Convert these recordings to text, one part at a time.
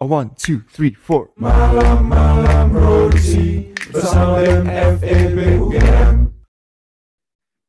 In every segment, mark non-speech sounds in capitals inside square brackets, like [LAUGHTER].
A one, two, three, four. Malam-malam produksi bersama BEM FEB UGM.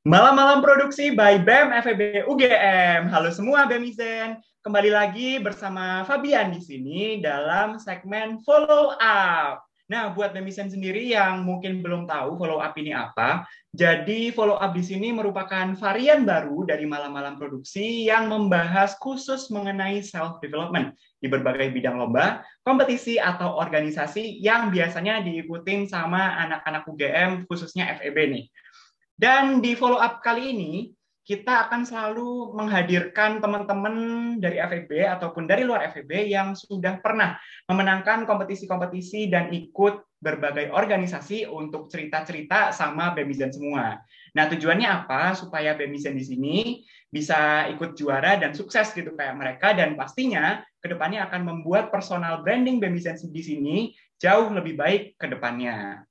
Malam-malam produksi by BEM FEB UGM. Halo semua BEMizen. Kembali lagi bersama Fabian di sini dalam segmen follow up. Nah, buat Bemisen sendiri yang mungkin belum tahu follow up ini apa, jadi follow up di sini merupakan varian baru dari malam-malam produksi yang membahas khusus mengenai self development di berbagai bidang lomba, kompetisi atau organisasi yang biasanya diikutin sama anak-anak UGM khususnya FEB nih. Dan di follow up kali ini kita akan selalu menghadirkan teman-teman dari FEB ataupun dari luar FEB yang sudah pernah memenangkan kompetisi-kompetisi dan ikut berbagai organisasi untuk cerita-cerita sama Bemizen semua. Nah, tujuannya apa? Supaya Bemizen di sini bisa ikut juara dan sukses gitu kayak mereka dan pastinya ke depannya akan membuat personal branding Bemizen di sini jauh lebih baik ke depannya.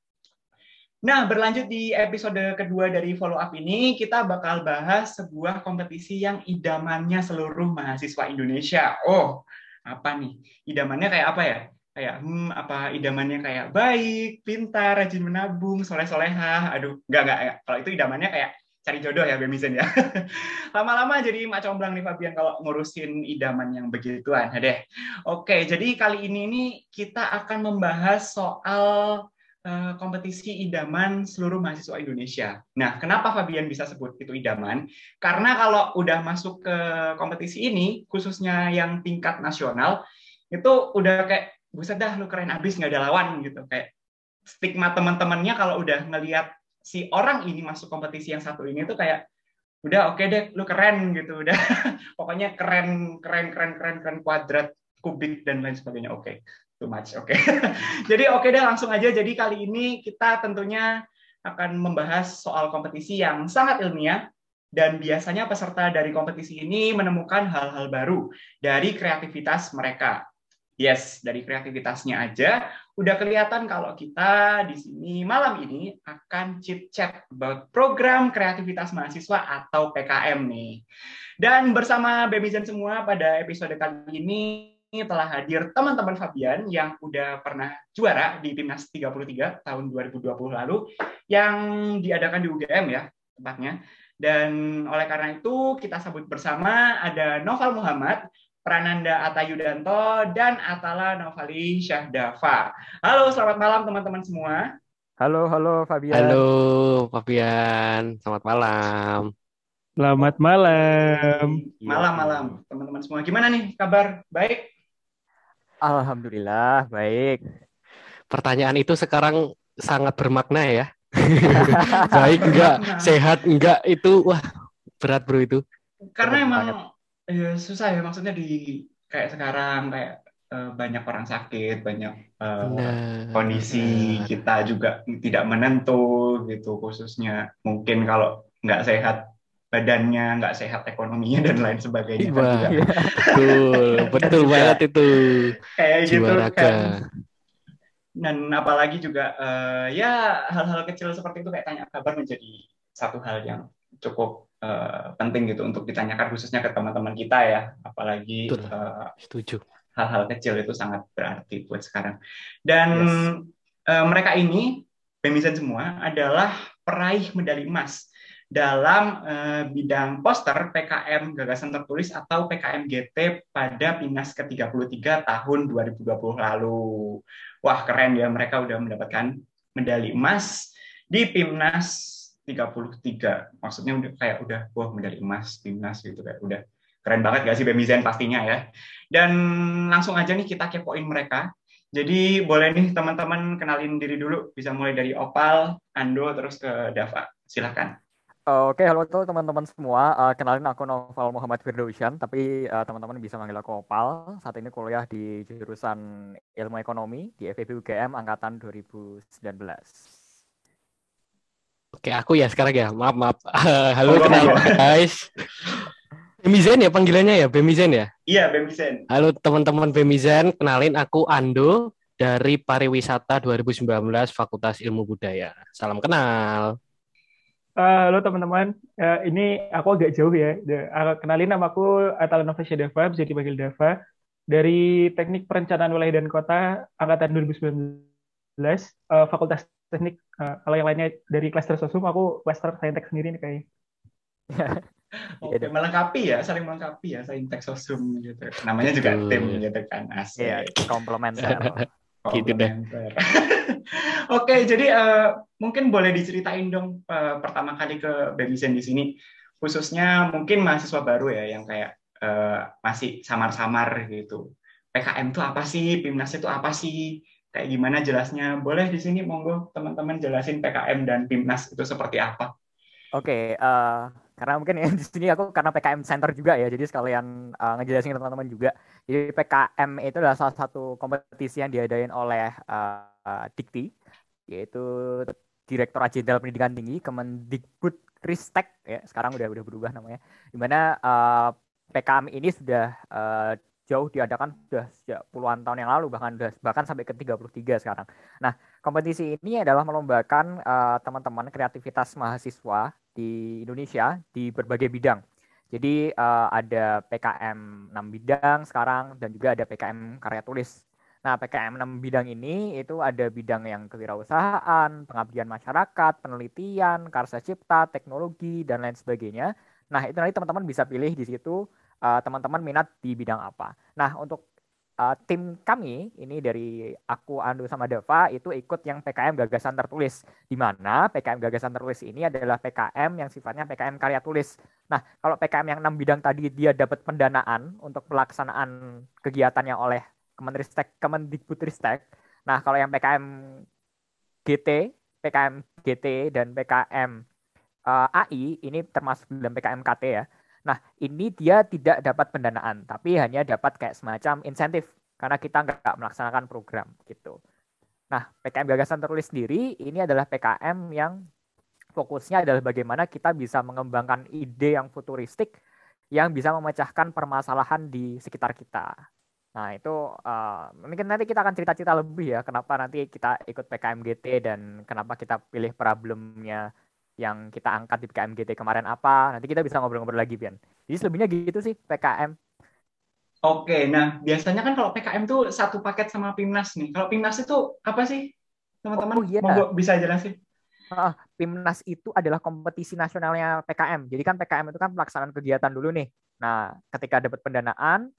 Nah, berlanjut di episode kedua dari follow up ini, kita bakal bahas sebuah kompetisi yang idamannya seluruh mahasiswa Indonesia. Oh, apa nih? Idamannya kayak apa ya? Kayak, hmm, apa idamannya kayak baik, pintar, rajin menabung, soleh-solehah. Aduh, enggak, enggak. Ya. Kalau itu idamannya kayak cari jodoh ya, Bemisen ya. [LAUGHS] Lama-lama jadi mak comblang nih Fabian kalau ngurusin idaman yang begituan. Deh. Oke, jadi kali ini nih kita akan membahas soal kompetisi idaman seluruh mahasiswa Indonesia. Nah, kenapa Fabian bisa sebut itu idaman? Karena kalau udah masuk ke kompetisi ini, khususnya yang tingkat nasional, itu udah kayak, buset dah lu keren abis nggak ada lawan gitu. Kayak stigma teman-temannya kalau udah ngelihat si orang ini masuk kompetisi yang satu ini tuh kayak, udah oke okay deh, lu keren gitu, udah [LAUGHS] pokoknya keren, keren, keren, keren, keren kuadrat, kubik dan lain sebagainya. Oke, okay too much. Oke. Okay. [LAUGHS] jadi oke okay deh langsung aja. Jadi kali ini kita tentunya akan membahas soal kompetisi yang sangat ilmiah dan biasanya peserta dari kompetisi ini menemukan hal-hal baru dari kreativitas mereka. Yes, dari kreativitasnya aja udah kelihatan kalau kita di sini malam ini akan chit chat about program kreativitas mahasiswa atau PKM nih. Dan bersama Bemizen semua pada episode kali ini telah hadir teman-teman Fabian yang udah pernah juara di Timnas 33 tahun 2020 lalu yang diadakan di UGM ya tempatnya. Dan oleh karena itu kita sebut bersama ada Noval Muhammad, Prananda Atayudanto, dan Atala Novali Syahdava. Halo, selamat malam teman-teman semua. Halo, halo Fabian. Halo Fabian, selamat malam. Selamat malam. Malam-malam, teman-teman semua. Gimana nih kabar? Baik? Alhamdulillah, baik. Pertanyaan itu sekarang sangat bermakna ya. [LAUGHS] baik enggak, sehat enggak itu wah berat bro itu. Karena emang ya, susah ya maksudnya di kayak sekarang kayak uh, banyak orang sakit, banyak uh, nah, kondisi nah. kita juga tidak menentu gitu khususnya mungkin kalau nggak sehat badannya nggak sehat ekonominya dan lain sebagainya. Kan juga. [LAUGHS] Betul betul banget itu. kayak gitu kan dan apalagi juga uh, ya hal-hal kecil seperti itu kayak tanya kabar menjadi satu hal yang cukup uh, penting gitu untuk ditanyakan khususnya ke teman-teman kita ya. Apalagi uh, setuju. hal-hal kecil itu sangat berarti buat sekarang. Dan yes. uh, mereka ini Bemisen semua adalah peraih medali emas dalam uh, bidang poster PKM Gagasan Tertulis atau PKM GT pada Pinas ke-33 tahun 2020 lalu. Wah, keren ya mereka udah mendapatkan medali emas di Pimnas 33. Maksudnya udah kayak udah wah medali emas Pimnas gitu kayak udah keren banget gak sih Bemizen pastinya ya. Dan langsung aja nih kita kepoin mereka. Jadi boleh nih teman-teman kenalin diri dulu, bisa mulai dari Opal, Ando, terus ke Dava. Silahkan. Oke, halo teman-teman semua. Uh, kenalin aku Novel Muhammad Firdausian, tapi uh, teman-teman bisa manggil aku Opal. Saat ini kuliah di jurusan Ilmu Ekonomi di FEB UGM angkatan 2019. Oke, aku ya sekarang ya. Maaf, maaf. Uh, [LAUGHS] halo, oh, kenal guys. Bemizen ya panggilannya ya, Bemizen ya? Iya, Bemizen. Halo teman-teman Bemizen, kenalin aku Ando dari Pariwisata 2019 Fakultas Ilmu Budaya. Salam kenal. Uh, halo teman-teman, uh, ini aku agak jauh ya. Uh, kenalin nama aku Atala Nova Dava, bisa dipanggil Dava. dari Teknik Perencanaan Wilayah dan Kota angkatan 2019 uh, Fakultas Teknik uh, kalau yang lainnya dari klaster sosum aku klaster saintek sendiri nih kayaknya. [LAUGHS] Oke, melengkapi ya, saling melengkapi ya, saintek sosum gitu. Namanya juga tim gitu kan, asik. Iya, komplementer. [LAUGHS] Gitu deh. [LAUGHS] Oke, jadi eh, mungkin boleh diceritain dong eh, pertama kali ke Bemisen di sini, khususnya mungkin mahasiswa baru ya yang kayak eh, masih samar-samar gitu. PKM itu apa sih? PIMNAS itu apa sih? Kayak gimana jelasnya? Boleh di sini monggo teman-teman jelasin PKM dan PIMNAS itu seperti apa? Oke, eh, karena mungkin ya [LAUGHS] di sini aku karena PKM Center juga ya, jadi sekalian eh, ngejelasin teman-teman juga. Jadi PKM itu adalah salah satu kompetisi yang diadain oleh eh, Dikti, yaitu Direktorat Jenderal Pendidikan Tinggi Kemendikbud Ristek ya, sekarang udah udah berubah namanya. Di mana eh, PKM ini sudah eh, jauh diadakan sudah sejak puluhan tahun yang lalu bahkan udah- bahkan sampai ke 33 sekarang. Nah, kompetisi ini adalah melombakan eh, teman-teman kreativitas mahasiswa di Indonesia di berbagai bidang. Jadi eh, ada PKM 6 bidang sekarang dan juga ada PKM karya tulis. Nah, PKM 6 bidang ini itu ada bidang yang kewirausahaan, pengabdian masyarakat, penelitian, karsa cipta, teknologi dan lain sebagainya. Nah, itu nanti teman-teman bisa pilih di situ eh, teman-teman minat di bidang apa. Nah, untuk eh, tim kami ini dari aku Ando sama Dava itu ikut yang PKM gagasan tertulis di mana PKM gagasan tertulis ini adalah PKM yang sifatnya PKM karya tulis. Nah, kalau PKM yang enam bidang tadi dia dapat pendanaan untuk pelaksanaan kegiatannya oleh Kemenristek Kemendikbudristek. Nah, kalau yang PKM GT, PKM GT dan PKM eh, AI ini termasuk dalam PKM KT ya. Nah, ini dia tidak dapat pendanaan, tapi hanya dapat kayak semacam insentif karena kita nggak melaksanakan program gitu. Nah, PKM gagasan tertulis sendiri ini adalah PKM yang fokusnya adalah bagaimana kita bisa mengembangkan ide yang futuristik yang bisa memecahkan permasalahan di sekitar kita. Nah, itu eh, mungkin nanti kita akan cerita-cerita lebih ya kenapa nanti kita ikut PKMGT dan kenapa kita pilih problemnya yang kita angkat di PKMGT kemarin apa. Nanti kita bisa ngobrol-ngobrol lagi, Bian. Jadi selebihnya gitu sih PKM. Oke, nah biasanya kan kalau PKM tuh satu paket sama PIMNAS nih. Kalau PIMNAS itu apa sih, teman-teman? Oh, iya. Monggo bisa jelasin. Ah, PIMNAS itu adalah kompetisi nasionalnya PKM. Jadi kan PKM itu kan pelaksanaan kegiatan dulu nih. Nah, ketika dapat pendanaan,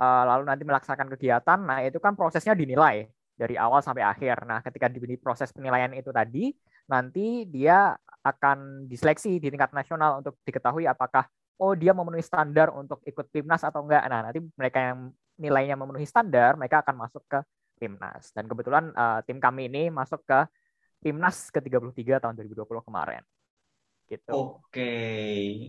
eh, lalu nanti melaksanakan kegiatan, nah itu kan prosesnya dinilai dari awal sampai akhir. Nah, ketika di di proses penilaian itu tadi, nanti dia akan diseleksi di tingkat nasional untuk diketahui apakah oh dia memenuhi standar untuk ikut PIMNAS atau enggak. Nah, nanti mereka yang nilainya memenuhi standar, mereka akan masuk ke PIMNAS. Dan kebetulan eh, tim kami ini masuk ke PIMNAS ke-33 tahun 2020 kemarin. Gitu. Oke.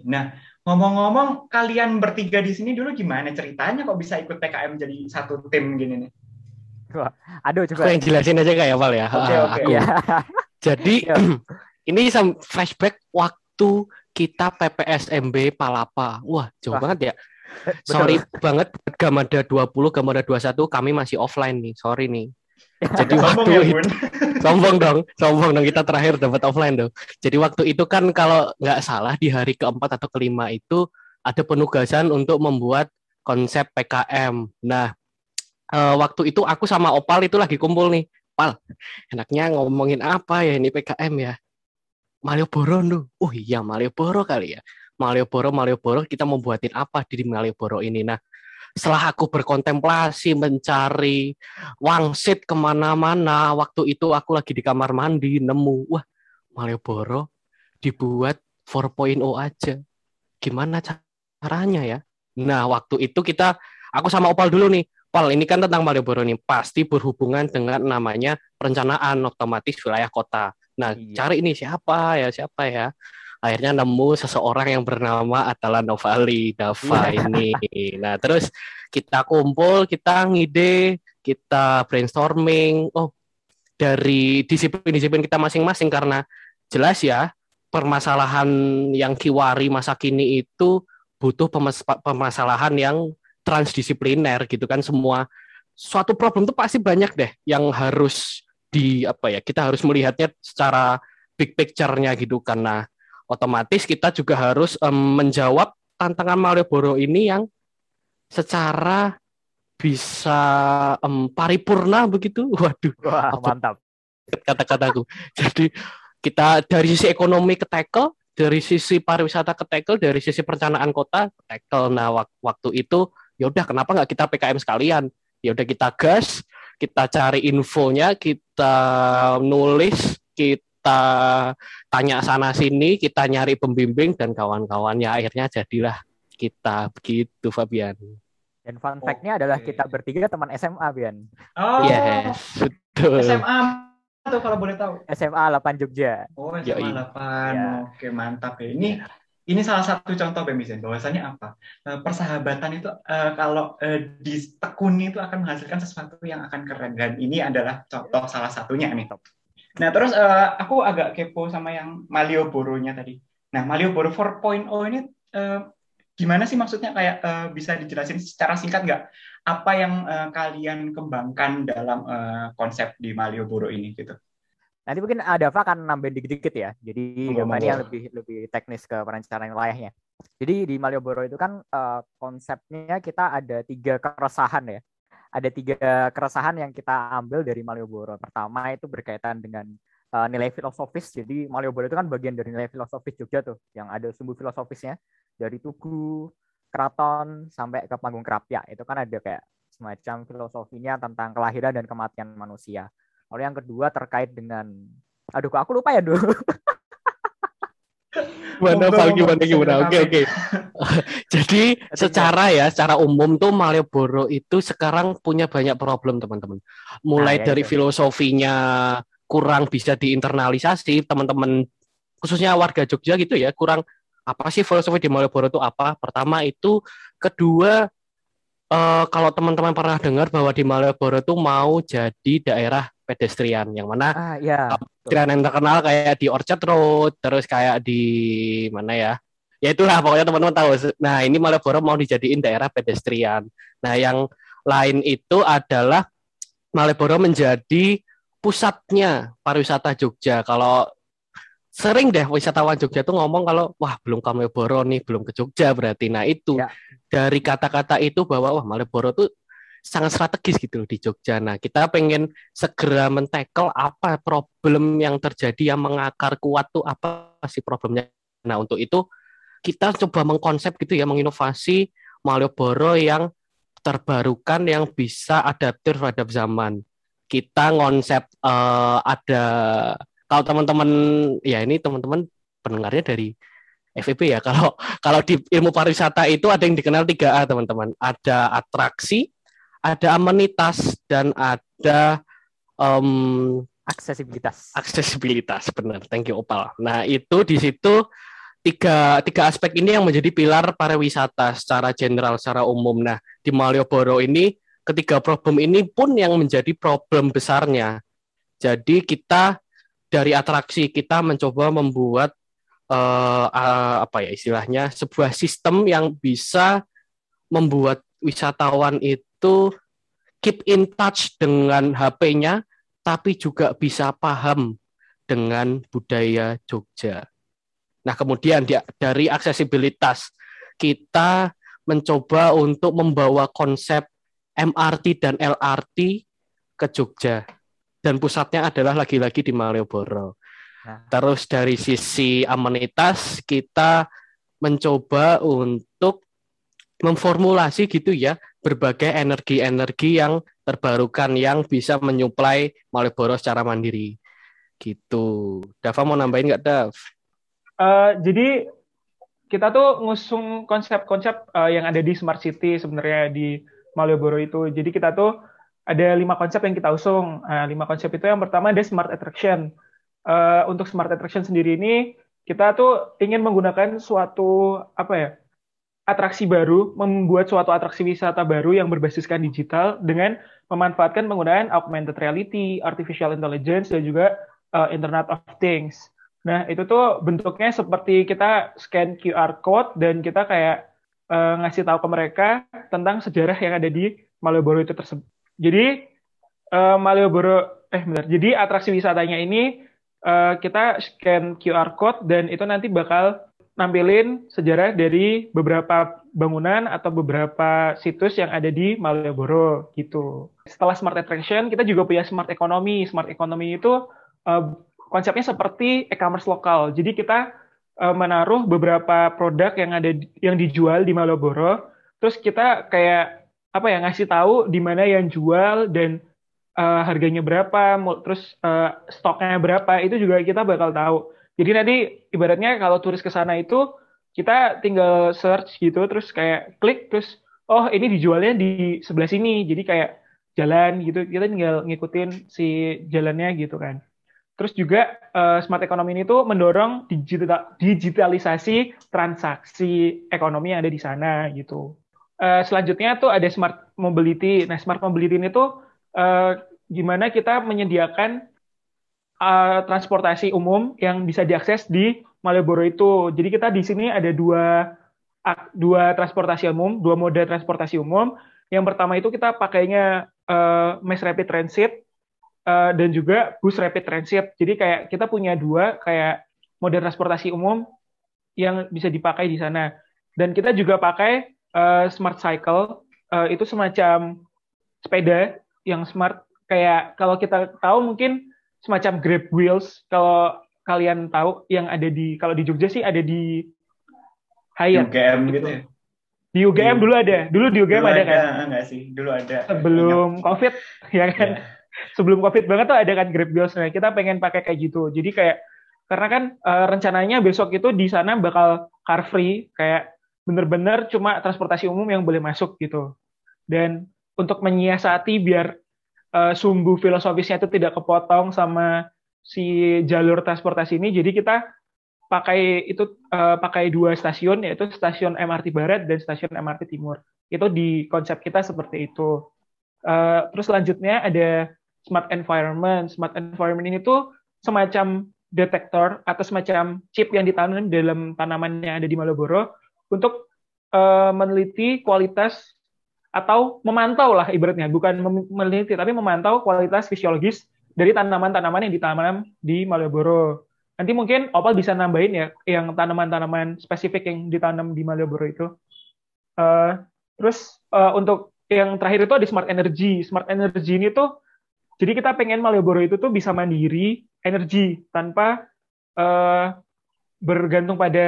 Nah, ngomong-ngomong, kalian bertiga di sini dulu gimana ceritanya kok bisa ikut PKM jadi satu tim gini nih? Aduh, Aku coba. yang jelasin aja kayak Val ya. Oke, Ah, oke. aku. Iya. Jadi Iya. [CLEARS THROAT] ini flashback waktu kita PPSMB Palapa. Wah, jauh Wah. banget ya. [LAUGHS] Betul. Sorry banget buat Gamada 20, Gamada 21 kami masih offline nih. Sorry nih. Jadi [LAUGHS] waktu ya, itu [LAUGHS] sombong dong, sombong dong kita terakhir dapat offline dong. Jadi waktu itu kan kalau nggak salah di hari keempat atau kelima itu ada penugasan untuk membuat konsep PKM. Nah, eh, waktu itu aku sama Opal itu lagi kumpul nih. Pal, enaknya ngomongin apa ya ini PKM ya? Malioboro tuh. Oh iya Malioboro kali ya. Malioboro, Malioboro kita mau buatin apa di Malioboro ini? Nah, setelah aku berkontemplasi mencari wangsit ke mana-mana. Waktu itu aku lagi di kamar mandi nemu, wah Malioboro dibuat 4.0 aja. Gimana caranya ya? Nah waktu itu kita, aku sama Opal dulu nih. Pal, ini kan tentang Malioboro nih, pasti berhubungan dengan namanya perencanaan otomatis wilayah kota. Nah, Iya. cari ini siapa ya, siapa ya. Akhirnya nemu seseorang yang bernama Atala Novali, Dava ini. Nah, terus kita kumpul, kita ngide, kita brainstorming. Oh, dari disiplin-disiplin kita masing-masing karena jelas ya permasalahan yang kiwari masa kini itu butuh pemas- permasalahan yang transdisipliner gitu kan semua suatu problem tuh pasti banyak deh yang harus di apa ya kita harus melihatnya secara big picture-nya gitu karena otomatis kita juga harus em, menjawab tantangan Malioboro ini yang secara bisa um, paripurna begitu. [LAUGHS] Waduh. Wah, mantap. Kata-kataku. [LAUGHS] Jadi kita dari sisi ekonomi ke tackle, dari sisi pariwisata ke tackle, dari sisi perencanaan kota ke tackle. Nah, waktu itu ya udah kenapa nggak kita PKM sekalian? Ya udah kita gas, kita cari infonya, kita nulis, kita tanya sana sini, kita nyari pembimbing dan kawan-kawannya akhirnya jadilah kita begitu Fabian. Dan fun fact-nya adalah kita bertiga teman SMA, Bian. Oh, yes, betul. SMA atau kalau boleh tahu? SMA 8 Jogja. Oh, SMA Yoi. 8. Ya. Oke, mantap ya. Ini ini salah satu contoh Bemisen bahwasanya apa Eh, persahabatan itu eh, kalau eh, ditekuni itu akan menghasilkan sesuatu yang akan keren dan ini adalah contoh salah satunya nih. Nah terus aku agak kepo sama yang Malioboro-nya tadi. Nah Malioboro 4.0 ini gimana sih maksudnya kayak bisa dijelasin secara singkat nggak apa yang kalian kembangkan dalam konsep di Malioboro ini gitu? Nanti mungkin Dava akan nambahin dikit-dikit ya. Jadi Dava ini yang lebih lebih teknis ke perencanaan wilayahnya. Jadi di Malioboro itu kan eh, konsepnya kita ada tiga keresahan ya. Ada tiga keresahan yang kita ambil dari Malioboro. Pertama itu berkaitan dengan eh, nilai filosofis. Jadi Malioboro itu kan bagian dari nilai filosofis Jogja tuh, yang ada sumbu filosofisnya dari Tugu, Keraton sampai ke Panggung Kerapia. Itu kan ada kayak semacam filosofinya tentang kelahiran dan kematian manusia. Lalu yang kedua terkait dengan aduh kok aku lupa ya dulu. [LAUGHS] Gimana Monggo, Pak? Gimana gimana? Oke oke. [LAUGHS] Jadi secara ya, secara umum tuh Malioboro itu sekarang punya banyak problem teman-teman. Mulai Nah, ya dari itu. filosofinya kurang bisa diinternalisasi, teman-teman khususnya warga Jogja gitu ya, kurang apa sih filosofi di Malioboro itu apa? Pertama itu, kedua eh, kalau teman-teman pernah dengar bahwa di Malioboro itu mau jadi daerah pedestrian, yang mana Ah ya. pedestrian yang terkenal kayak di Orchard Road, terus kayak di mana ya? Ya itulah pokoknya teman-teman tahu. Nah, ini Malioboro mau dijadiin daerah pedestrian. Nah, yang lain itu adalah Malioboro menjadi pusatnya pariwisata Jogja. Kalau sering deh wisatawan Jogja tuh ngomong kalau wah belum ke Malioboro nih, belum ke Jogja berarti. Nah, itu Ya. dari kata-kata itu bahwa wah Malioboro tuh sangat strategis gitu loh di Jogja. Nah, kita pengen segera men-tackle apa problem yang terjadi yang mengakar kuat tuh apa sih problemnya. Nah, untuk itu kita coba mengkonsep gitu ya, menginovasi Malioboro yang terbarukan yang bisa adaptif terhadap zaman. Kita konsep eh, ada kalau teman-teman ya ini teman-teman pendengarnya dari FEB ya. [LAUGHS] Kalau kalau di ilmu pariwisata itu ada yang dikenal 3A, teman-teman. Ada atraksi, ada amenitas dan ada em, Aksesibilitas. aksesibilitas benar. Thank you Opal. Nah itu di situ tiga tiga aspek ini yang menjadi pilar pariwisata secara general secara umum. Nah di Malioboro ini ketiga problem ini pun yang menjadi problem besarnya. Jadi kita dari atraksi kita mencoba membuat eh, eh, apa ya istilahnya sebuah sistem yang bisa membuat wisatawan itu keep in touch dengan HP-nya tapi juga bisa paham dengan budaya Jogja. Nah, kemudian di- dari aksesibilitas kita mencoba untuk membawa konsep MRT dan LRT ke Jogja dan pusatnya adalah lagi-lagi di Malioboro. Nah. Terus dari sisi amenitas kita mencoba untuk memformulasi gitu ya berbagai energi-energi yang terbarukan yang bisa menyuplai Malioboro secara mandiri. Gitu. Dava mau nambahin nggak, Dav? Eh, jadi kita tuh ngusung konsep-konsep eh, yang ada di Smart City sebenarnya di Malioboro itu. Jadi kita tuh ada lima konsep yang kita usung. Nah, lima konsep itu yang pertama ada Smart Attraction. Eh, untuk Smart Attraction sendiri ini kita tuh ingin menggunakan suatu apa ya atraksi baru, membuat suatu atraksi wisata baru yang berbasiskan digital dengan memanfaatkan penggunaan augmented reality, artificial intelligence, dan juga uh, Internet of Things. Nah, itu tuh bentuknya seperti kita scan QR code dan kita kayak uh, ngasih tahu ke mereka tentang sejarah yang ada di Malioboro itu tersebut. Jadi uh, Malioboro eh benar. Jadi atraksi wisatanya ini uh, kita scan QR code dan itu nanti bakal nampilin sejarah dari beberapa bangunan atau beberapa situs yang ada di Malioboro gitu. Setelah smart attraction, kita juga punya smart economy. Smart economy itu uh, konsepnya seperti e-commerce lokal. Jadi kita uh, menaruh beberapa produk yang ada yang dijual di Malioboro, terus kita kayak apa ya ngasih tahu di mana yang jual dan uh, harganya berapa, terus uh, stoknya berapa, itu juga kita bakal tahu jadi nanti ibaratnya kalau turis ke sana itu kita tinggal search gitu terus kayak klik terus oh ini dijualnya di sebelah sini. Jadi kayak jalan gitu kita tinggal ngikutin si jalannya gitu kan. Terus juga uh, smart economy ini tuh mendorong digital, digitalisasi transaksi ekonomi yang ada di sana gitu. Uh, selanjutnya tuh ada smart mobility. Nah, smart mobility ini tuh uh, gimana kita menyediakan uh, transportasi umum yang bisa diakses di Malioboro itu. Jadi kita di sini ada dua dua transportasi umum, dua mode transportasi umum. Yang pertama itu kita pakainya uh, Mass Rapid Transit uh, dan juga bus Rapid Transit. Jadi kayak kita punya dua kayak mode transportasi umum yang bisa dipakai di sana. Dan kita juga pakai uh, Smart Cycle, uh, itu semacam sepeda yang smart. Kayak kalau kita tahu mungkin semacam Grab Wheels kalau kalian tahu yang ada di kalau di Jogja sih ada di Hayat. UGM gitu ya. Di UGM dulu ada. Dulu di UGM dulu ada, ada kan? Enggak sih, dulu ada. Sebelum Ingat. Covid ya kan. Yeah. Sebelum Covid banget tuh ada kan Grab Wheels. Nah, kita pengen pakai kayak gitu. Jadi kayak karena kan uh, rencananya besok itu di sana bakal car free kayak bener-bener cuma transportasi umum yang boleh masuk gitu. Dan untuk menyiasati biar uh, sumbu filosofisnya itu tidak kepotong sama si jalur transportasi ini. Jadi kita pakai itu uh, pakai dua stasiun yaitu stasiun MRT Barat dan stasiun MRT Timur. Itu di konsep kita seperti itu. Uh, terus selanjutnya ada smart environment. Smart environment ini tuh semacam detektor atau semacam chip yang ditanam dalam tanaman yang ada di Malioboro untuk uh, meneliti kualitas atau memantau lah ibaratnya bukan meneliti tapi memantau kualitas fisiologis dari tanaman-tanaman yang ditanam di Malioboro. Nanti mungkin Opal bisa nambahin ya yang tanaman-tanaman spesifik yang ditanam di Malioboro itu. Uh, terus uh, untuk yang terakhir itu ada smart energy. Smart energy ini tuh jadi kita pengen Malioboro itu tuh bisa mandiri energi tanpa uh, bergantung pada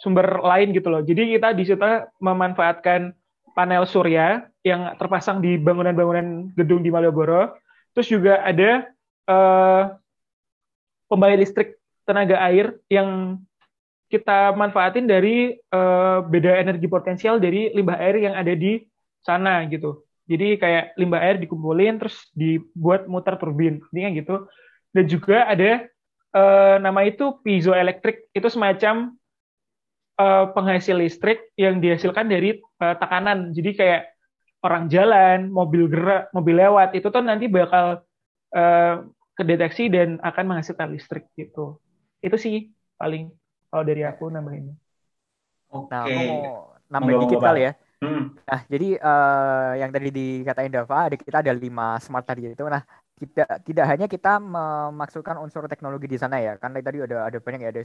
sumber lain gitu loh. Jadi kita di situ memanfaatkan panel surya yang terpasang di bangunan-bangunan gedung di Malioboro. Terus juga ada uh, pembangkit listrik tenaga air yang kita manfaatin dari uh, beda energi potensial dari limbah air yang ada di sana gitu. Jadi kayak limbah air dikumpulin terus dibuat muter turbin, kan gitu. Dan juga ada uh, nama itu piezoelektrik, itu semacam uh, penghasil listrik yang dihasilkan dari uh, tekanan. Jadi kayak orang jalan, mobil gerak, mobil lewat itu tuh nanti bakal uh, kedeteksi dan akan menghasilkan listrik gitu. Itu sih paling kalau dari aku nambahin. Oke. Nah, mau nambahin dikit kali ya. Hmm. Nah, jadi uh, yang tadi dikatain Dava, ada kita ada lima smart tadi itu. Nah, tidak tidak hanya kita memasukkan unsur teknologi di sana ya. Kan tadi ada ada banyak ya ada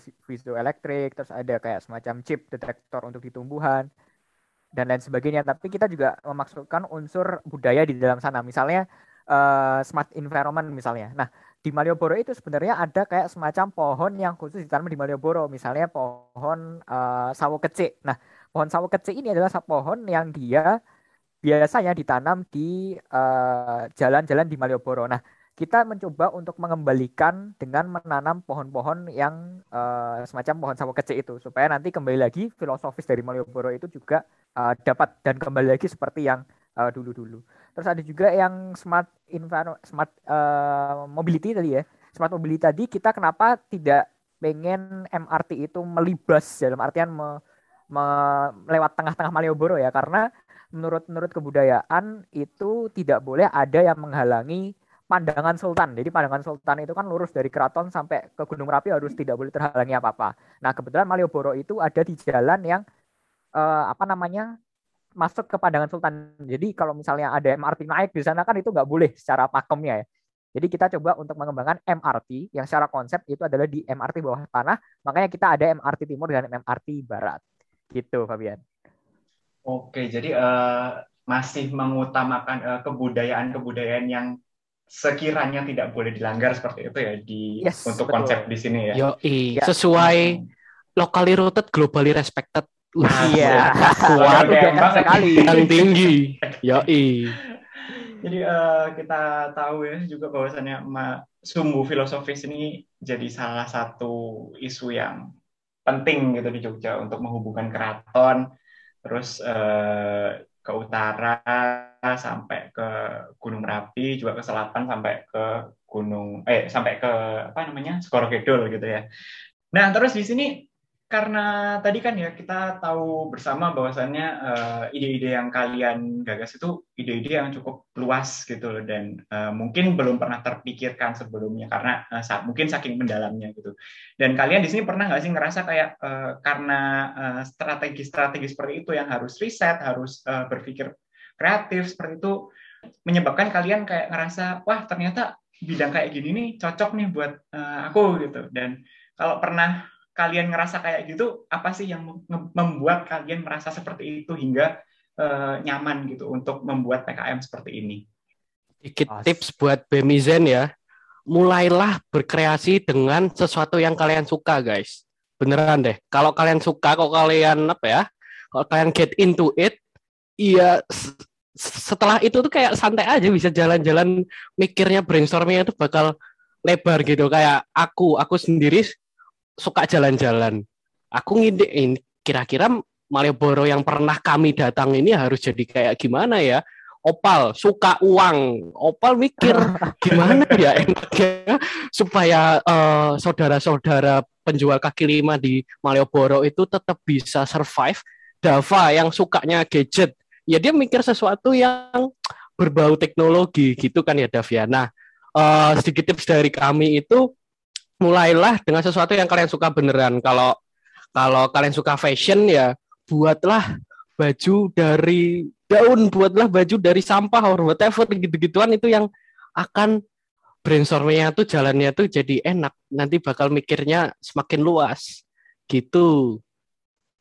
elektrik terus ada kayak semacam chip detektor untuk di tumbuhan dan lain sebagainya. Tapi kita juga memasukkan unsur budaya di dalam sana. Misalnya uh, smart environment misalnya. Nah di Malioboro itu sebenarnya ada kayak semacam pohon yang khusus ditanam di Malioboro. Misalnya pohon uh, sawo kecil. Nah pohon sawo kecil ini adalah pohon yang dia biasanya ditanam di eh, jalan-jalan uh, di Malioboro. Nah, kita mencoba untuk mengembalikan dengan menanam pohon-pohon yang uh, semacam pohon sawo kecil itu supaya nanti kembali lagi filosofis dari Malioboro itu juga uh, dapat dan kembali lagi seperti yang dulu-dulu. Terus ada juga yang smart environment, smart uh, mobility tadi ya. Smart mobility tadi kita kenapa tidak pengen MRT itu melibas dalam artian me, me, lewat tengah-tengah Malioboro ya karena menurut menurut kebudayaan itu tidak boleh ada yang menghalangi pandangan sultan. Jadi pandangan sultan itu kan lurus dari keraton sampai ke Gunung Merapi harus tidak boleh terhalangi apa-apa. Nah, kebetulan Malioboro itu ada di jalan yang uh, apa namanya? masuk ke pandangan sultan. Jadi kalau misalnya ada MRT naik di sana kan itu nggak boleh secara pakemnya ya. Jadi kita coba untuk mengembangkan MRT yang secara konsep itu adalah di MRT bawah tanah. Makanya kita ada MRT Timur dan MRT Barat. Gitu, Fabian. Oke, jadi uh, masih mengutamakan uh, kebudayaan-kebudayaan yang sekiranya tidak boleh dilanggar seperti itu ya di yes, untuk betul. konsep di sini ya. Yo, ya. sesuai locally rooted, globally respected. Iya, [LAUGHS] kuat sekali. Yang tinggi. Yo, Jadi uh, kita tahu ya juga bahwasannya sumbu filosofis ini jadi salah satu isu yang penting gitu di Jogja untuk menghubungkan keraton, terus uh, ke utara sampai ke Gunung Merapi, juga ke selatan sampai ke Gunung eh sampai ke apa namanya Skoro Kidul gitu ya. Nah terus di sini karena tadi kan ya kita tahu bersama bahwasannya uh, ide-ide yang kalian gagas itu ide-ide yang cukup luas gitu loh dan uh, mungkin belum pernah terpikirkan sebelumnya karena uh, saat mungkin saking mendalamnya gitu. Dan kalian di sini pernah nggak sih ngerasa kayak uh, karena strategi-strategi uh, seperti itu yang harus riset harus uh, berpikir kreatif seperti itu menyebabkan kalian kayak ngerasa wah ternyata bidang kayak gini nih cocok nih buat uh, aku gitu. Dan kalau pernah kalian ngerasa kayak gitu apa sih yang membuat kalian merasa seperti itu hingga uh, nyaman gitu untuk membuat PKM seperti ini? Dikit tips buat Bemizen ya. Mulailah berkreasi dengan sesuatu yang kalian suka, guys. Beneran deh. Kalau kalian suka, kalau kalian apa ya? Kalau kalian get into it, iya setelah itu tuh kayak santai aja bisa jalan-jalan mikirnya brainstormingnya itu bakal lebar gitu kayak aku aku sendiri suka jalan-jalan. Aku ngide ini kira-kira Malioboro yang pernah kami datang ini harus jadi kayak gimana ya? Opal suka uang. Opal mikir [LAUGHS] gimana ya enaknya supaya uh, saudara-saudara penjual kaki lima di Malioboro itu tetap bisa survive. Dava yang sukanya gadget, ya dia mikir sesuatu yang berbau teknologi gitu kan ya Daviana. Uh, sedikit tips dari kami itu mulailah dengan sesuatu yang kalian suka beneran. Kalau kalau kalian suka fashion ya buatlah baju dari daun, buatlah baju dari sampah or whatever gitu-gituan itu yang akan brainstormingnya tuh jalannya tuh jadi enak. Nanti bakal mikirnya semakin luas gitu.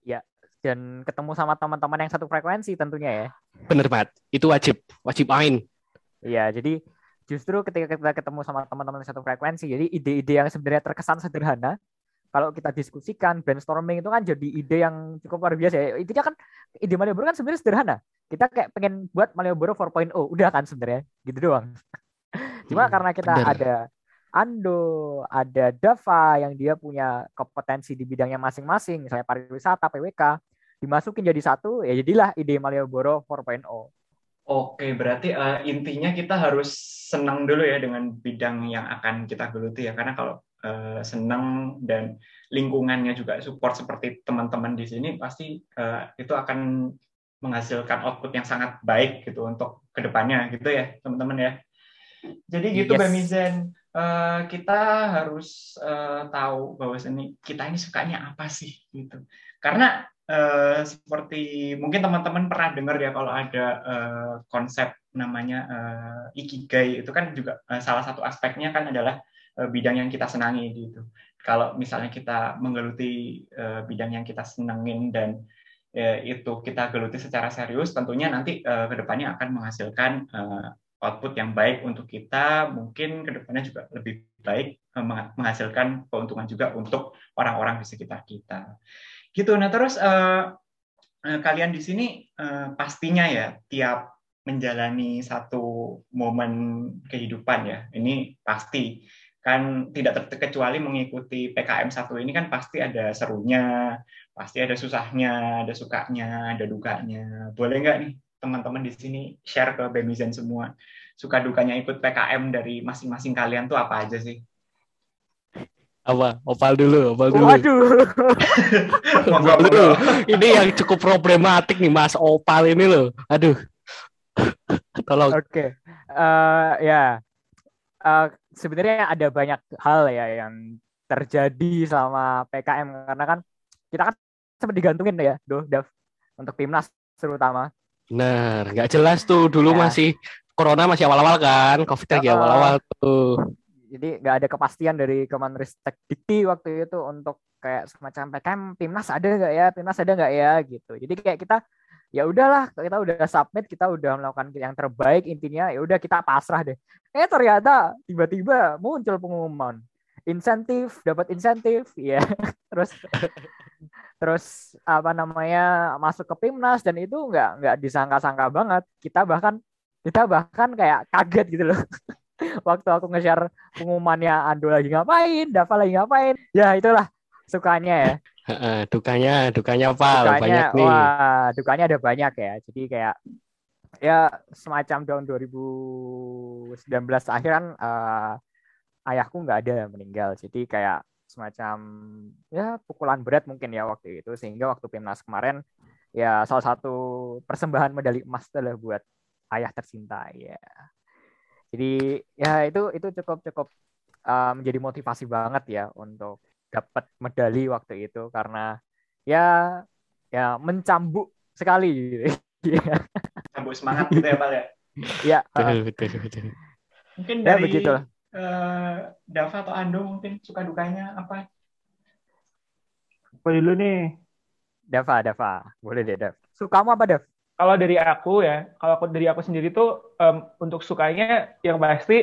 Ya, dan ketemu sama teman-teman yang satu frekuensi tentunya ya. Bener banget, itu wajib, wajib main. Iya, jadi justru ketika kita ketemu sama teman-teman satu frekuensi jadi ide-ide yang sebenarnya terkesan sederhana kalau kita diskusikan brainstorming itu kan jadi ide yang cukup luar biasa ya intinya kan ide Malioboro kan sebenarnya sederhana kita kayak pengen buat Malioboro 4.0 udah kan sebenarnya gitu doang [LAUGHS] cuma hmm, karena kita bener. ada Ando, ada Dava yang dia punya kompetensi di bidangnya masing-masing, misalnya pariwisata, PWK, dimasukin jadi satu, ya jadilah ide Malioboro 4.0. Oke, berarti uh, intinya kita harus senang dulu ya dengan bidang yang akan kita geluti ya, karena kalau uh, senang dan lingkungannya juga support seperti teman-teman di sini, pasti uh, itu akan menghasilkan output yang sangat baik gitu untuk ke depannya gitu ya, teman-teman ya. Jadi gitu, yes. Bamizen. Uh, kita harus uh, tahu bahwa seni kita ini sukanya apa sih gitu. Karena Uh, seperti mungkin teman-teman pernah dengar ya kalau ada uh, konsep namanya uh, ikigai itu kan juga uh, salah satu aspeknya kan adalah uh, bidang yang kita senangi gitu. Kalau misalnya kita menggeluti uh, bidang yang kita senangin dan uh, itu kita geluti secara serius, tentunya nanti uh, ke depannya akan menghasilkan uh, output yang baik untuk kita, mungkin ke depannya juga lebih baik menghasilkan keuntungan juga untuk orang-orang di sekitar kita gitu nah terus uh, kalian di sini uh, pastinya ya tiap menjalani satu momen kehidupan ya ini pasti kan tidak terkecuali mengikuti PKM satu ini kan pasti ada serunya, pasti ada susahnya, ada sukanya, ada dukanya. Boleh nggak nih teman-teman di sini share ke Bemizen semua suka dukanya ikut PKM dari masing-masing kalian tuh apa aja sih? Apa? Opal dulu opal dulu. Waduh. [LAUGHS] Opal dulu ini yang cukup problematik nih mas. Opal ini loh. Aduh. [LAUGHS] Tolong. Oke. Okay. uh, eh, ya. Uh, sebenarnya ada banyak hal ya yang terjadi selama PKM karena kan kita kan sempat digantungin ya doh Dav. Untuk timnas terutama. Benar, nggak jelas tuh dulu ya. masih corona masih awal-awal kan, covid lagi awal-awal tuh. Jadi nggak ada kepastian dari Kemenristek Dikti waktu itu untuk kayak semacam PKM Timnas ada nggak ya, Timnas ada nggak ya gitu. Jadi kayak kita ya udahlah kita udah submit, kita udah melakukan yang terbaik intinya ya udah kita pasrah deh. Eh ternyata tiba-tiba muncul pengumuman insentif, dapat insentif, [LAUGHS] ya. Terus terus apa namanya masuk ke Pimnas dan itu nggak nggak disangka-sangka banget. Kita bahkan kita bahkan kayak kaget gitu loh. [LAUGHS] Waktu aku nge-share pengumumannya Ando lagi ngapain, Dava lagi ngapain. Ya itulah sukanya ya. Dukanya, dukanya apa? Banyak nih. wah, dukanya ada banyak ya. Jadi kayak ya semacam tahun 2019 akhir kan eh, ayahku nggak ada meninggal. Jadi kayak semacam ya pukulan berat mungkin ya waktu itu sehingga waktu Pimnas kemarin ya salah satu persembahan medali emas adalah buat ayah tercinta ya. Jadi ya itu itu cukup cukup eh, menjadi motivasi banget ya untuk dapat medali waktu itu karena ya ya mencambuk sekali gitu. [LAUGHS] Iya. Sambut semangat gitu ya, Pak ya. ya, Betul, betul, betul. Mungkin ya dari begitulah. eh, Dava atau Ando mungkin suka dukanya apa? Apa dulu nih? Dava, Dava. Boleh deh, Dav. Sukamu apa, Dav? Kalau dari aku ya, kalau aku dari aku sendiri tuh em, untuk sukanya yang pasti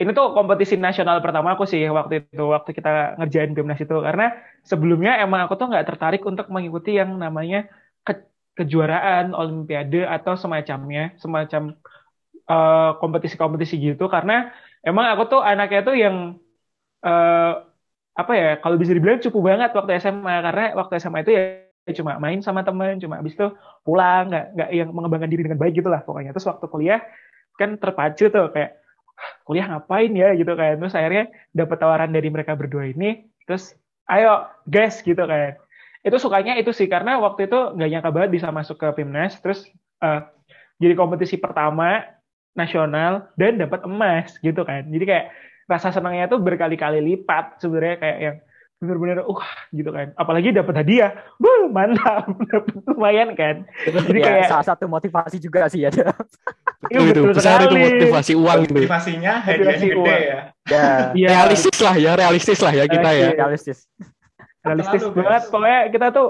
ini tuh kompetisi nasional pertama aku sih waktu itu waktu kita ngerjain Bimnas itu. Karena sebelumnya emang aku tuh nggak tertarik untuk mengikuti yang namanya ke- kejuaraan olimpiade atau semacamnya semacam eh, kompetisi-kompetisi gitu. Karena emang aku tuh anaknya tuh yang eh, apa ya kalau bisa dibilang cukup banget waktu SMA karena waktu SMA itu ya cuma main sama temen cuma habis itu pulang nggak nggak yang mengembangkan diri dengan baik gitulah pokoknya. Terus waktu kuliah kan terpacu tuh kayak "Wah, kuliah ngapain ya? gitu kan. Terus akhirnya dapat tawaran dari mereka berdua ini terus ayo guys gitu kan. Itu sukanya itu sih karena waktu itu nggak nyangka banget bisa masuk ke Pimnas terus eh, jadi kompetisi pertama nasional dan dapat emas gitu kan. Jadi kayak rasa senangnya tuh berkali-kali lipat sebenarnya kayak yang bener-bener uh gitu kan apalagi dapat hadiah Wuh, mantap [LAUGHS] lumayan kan jadi ya, kayak salah satu motivasi juga sih ya. Iya, [LAUGHS] Itu, itu betul besar itu motivasi uang itu. Motivasinya hadiahnya gede uang. ya. Ya, Iya, Realistis lah ya, realistis lah ya kita ya. Realistis. realistis Terlalu, banget guys. pokoknya kita tuh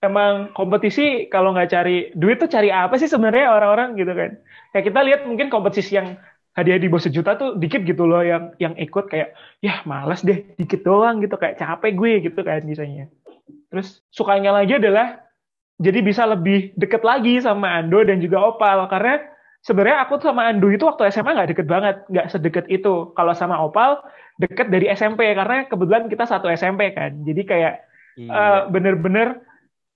emang kompetisi kalau nggak cari duit tuh cari apa sih sebenarnya orang-orang gitu kan kayak kita lihat mungkin kompetisi yang hadiah di bawah sejuta tuh dikit gitu loh yang yang ikut kayak ya males deh dikit doang gitu. Kayak capek gue gitu kan misalnya terus sukanya lagi adalah jadi bisa lebih deket lagi sama Ando dan juga Opal. Karena sebenarnya aku tuh sama Ando itu waktu SMA nggak deket banget nggak sedekat itu. Kalau sama Opal deket dari SMP karena kebetulan kita satu SMP kan. Jadi kayak eh, Iya. bener-bener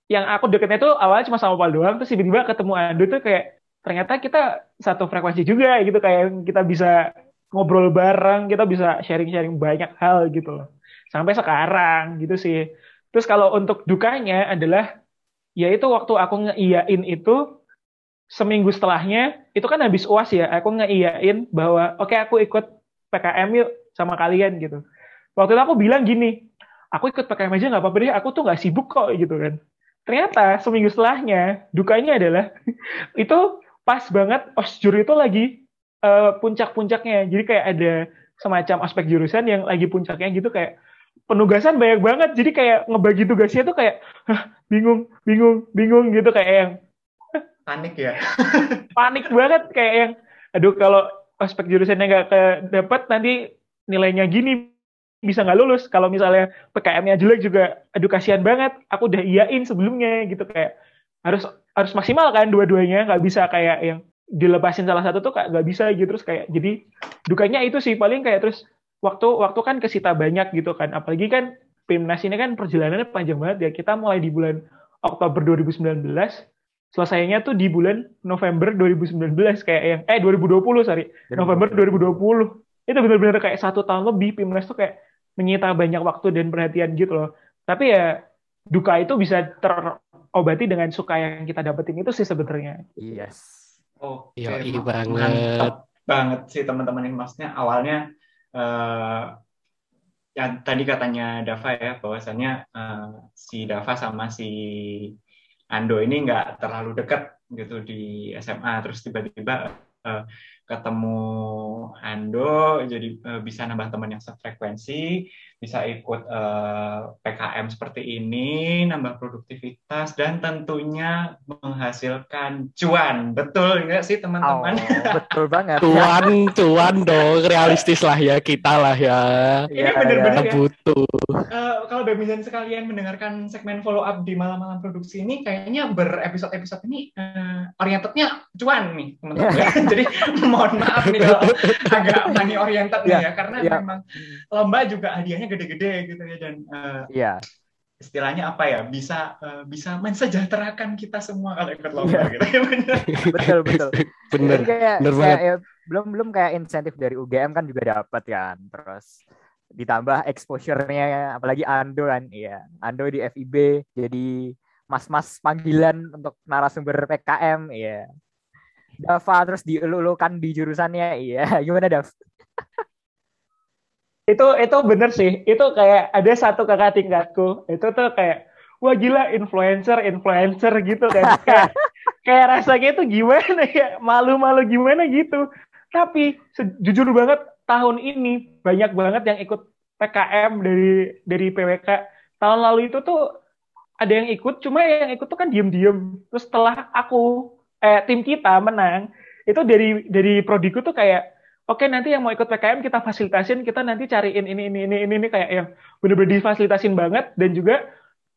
yang aku deketnya tuh awalnya cuma sama Opal doang. Terus tiba-tiba ketemu Ando tuh kayak ternyata kita satu frekuensi juga gitu kayak kita bisa ngobrol bareng kita bisa sharing-sharing banyak hal gitu loh. Sampai sekarang gitu sih. Terus kalau untuk dukanya adalah yaitu waktu aku ngeiyain itu seminggu setelahnya itu kan habis uas ya aku ngeiyain bahwa oke aku ikut PKM yuk sama kalian gitu. Waktu itu aku bilang gini aku ikut PKM aja nggak apa-apa deh aku tuh nggak sibuk kok gitu kan. Ternyata seminggu setelahnya dukanya adalah [LAUGHS] itu pas banget osjur itu lagi eh, puncak-puncaknya. Jadi kayak ada semacam aspek jurusan yang lagi puncaknya gitu kayak penugasan banyak banget. Jadi kayak ngebagi tugasnya tuh kayak "Hah, bingung bingung bingung gitu. Kayak yang Panik ya. [LAUGHS] panik banget. Kayak yang aduh kalau aspek jurusannya nggak dapat nanti nilainya gini bisa nggak lulus? Kalau misalnya PKM-nya jelek juga aduh kasihan banget aku udah iyain sebelumnya gitu. Kayak harus harus maksimal kan dua-duanya. Nggak bisa kayak yang dilepasin salah satu tuh kayak nggak bisa gitu. Terus kayak jadi dukanya itu sih. Paling kayak terus waktu waktu kan kesita banyak gitu kan. Apalagi kan Pimnas ini kan perjalanannya panjang banget ya. Kita mulai di bulan Oktober 2019 selesainya tuh di bulan November 2019 kayak yang eh 2020 sorry. November 2020 itu benar-benar kayak satu tahun lebih Pimnas tuh kayak menyita banyak waktu dan perhatian gitu loh. Tapi ya duka itu bisa terobati dengan suka yang kita dapetin itu sih sebenarnya Yes. Oh, Iya, iya ma- banget. mantap banget sih teman-teman ini maksudnya awalnya eh yang tadi katanya Dava ya bahwasannya eh, si Dava sama si Ando ini nggak terlalu dekat gitu di SMA terus tiba-tiba eh, ketemu Ando, jadi uh, bisa nambah teman yang sefrekuensi, bisa ikut uh, PKM seperti ini, nambah produktivitas, dan tentunya menghasilkan cuan. Betul nggak sih teman-teman? Oh, betul [LAUGHS] banget. Cuan, cuan dong, realistis lah ya kita lah ya. Ini ya, benar-benar ya. butuh. Uh, dan sekalian mendengarkan segmen follow up di malam-malam produksi ini, kayaknya berepisode-episode ini uh, orientednya cuan nih teman-teman. Yeah. [LAUGHS] jadi mohon maaf nih kalau agak money oriented yeah. nih ya, karena yeah. memang lomba juga hadiahnya gede-gede gitu ya dan uh, yeah. istilahnya apa ya bisa uh, bisa mensejahterakan kita semua kalau ikut lomba yeah. gitu ya [LAUGHS] betul betul kayak, bener kayak, ya, belum belum kayak insentif dari UGM kan juga dapat kan terus ditambah exposure-nya apalagi Ando kan iya. Ando di FIB jadi mas-mas panggilan untuk narasumber PKM iya. Dava terus dielulukan di jurusannya iya. [LAUGHS] Gimana Dav? [LAUGHS] Itu itu bener sih. Itu kayak ada satu kakak tingkatku. Itu tuh kayak wah gila influencer influencer gitu kan. [LAUGHS] Kayak kayak rasanya itu gimana ya? Malu-malu gimana gitu. Tapi jujur banget tahun ini banyak banget yang ikut PKM dari dari PWK tahun lalu itu tuh ada yang ikut cuma yang ikut tuh kan diem-diem. Terus setelah aku eh tim kita menang itu dari dari prodiku tuh kayak oke nanti yang mau ikut PKM kita fasilitasin, kita nanti cariin ini ini ini ini, ini kayak yang bener-bener difasilitasin banget. Dan juga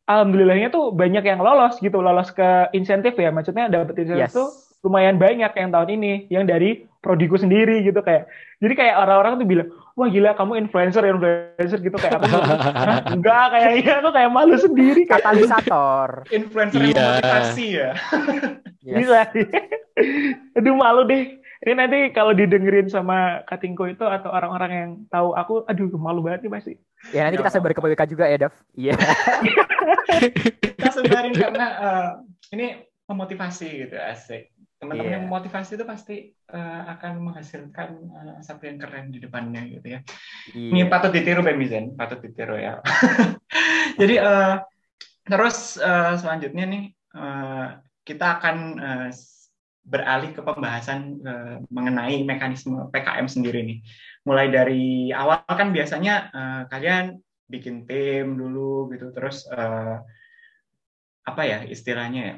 alhamdulillahnya tuh banyak yang lolos gitu, lolos ke insentif ya, maksudnya dapet insentif yes. tuh lumayan banyak yang tahun ini, yang dari prodiku sendiri gitu kayak. Jadi kayak orang-orang tuh bilang, wah gila kamu influencer influencer gitu kayak apa? Enggak kayaknya tuh kayak malu sendiri. Katalisator. influencer yeah. yang memotivasi ya. yes. Bisa. [LAUGHS] Aduh malu deh ini nanti kalau didengerin sama Katingko itu atau orang-orang yang tahu aku, aduh malu banget nih pasti. Ya nanti kita sebar ke PWK juga ya, Dev. Iya. kita sebarin karena uh, ini memotivasi gitu, asik. Teman-teman yeah. yang memotivasi itu pasti uh, akan menghasilkan uh, satu yang keren di depannya gitu ya. Yeah. Ini patut ditiru Bemizen, patut ditiru ya. [LAUGHS] Jadi uh, terus uh, selanjutnya nih uh, kita akan uh, beralih ke pembahasan uh, mengenai mekanisme PKM sendiri nih. Mulai dari awal kan biasanya uh, kalian bikin tim dulu gitu, terus uh, apa ya istilahnya ya?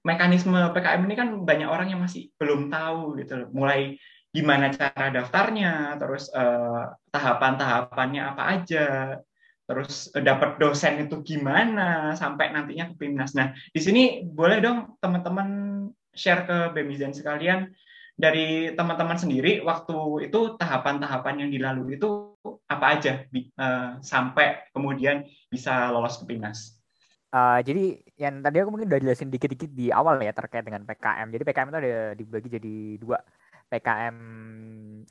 Mekanisme PKM ini kan banyak orang yang masih belum tahu gitu, mulai gimana cara daftarnya, terus uh, tahapan-tahapannya apa aja, terus dapat dosen itu gimana sampai nantinya ke PIMNAS. Nah, di sini boleh dong teman-teman share ke Bemizen sekalian dari teman-teman sendiri waktu itu tahapan-tahapan yang dilalui itu apa aja uh, sampai kemudian bisa lolos ke Pinas. Uh, jadi yang tadi aku mungkin udah jelasin dikit-dikit di awal ya terkait dengan PKM. Jadi PKM itu ada dibagi jadi dua. PKM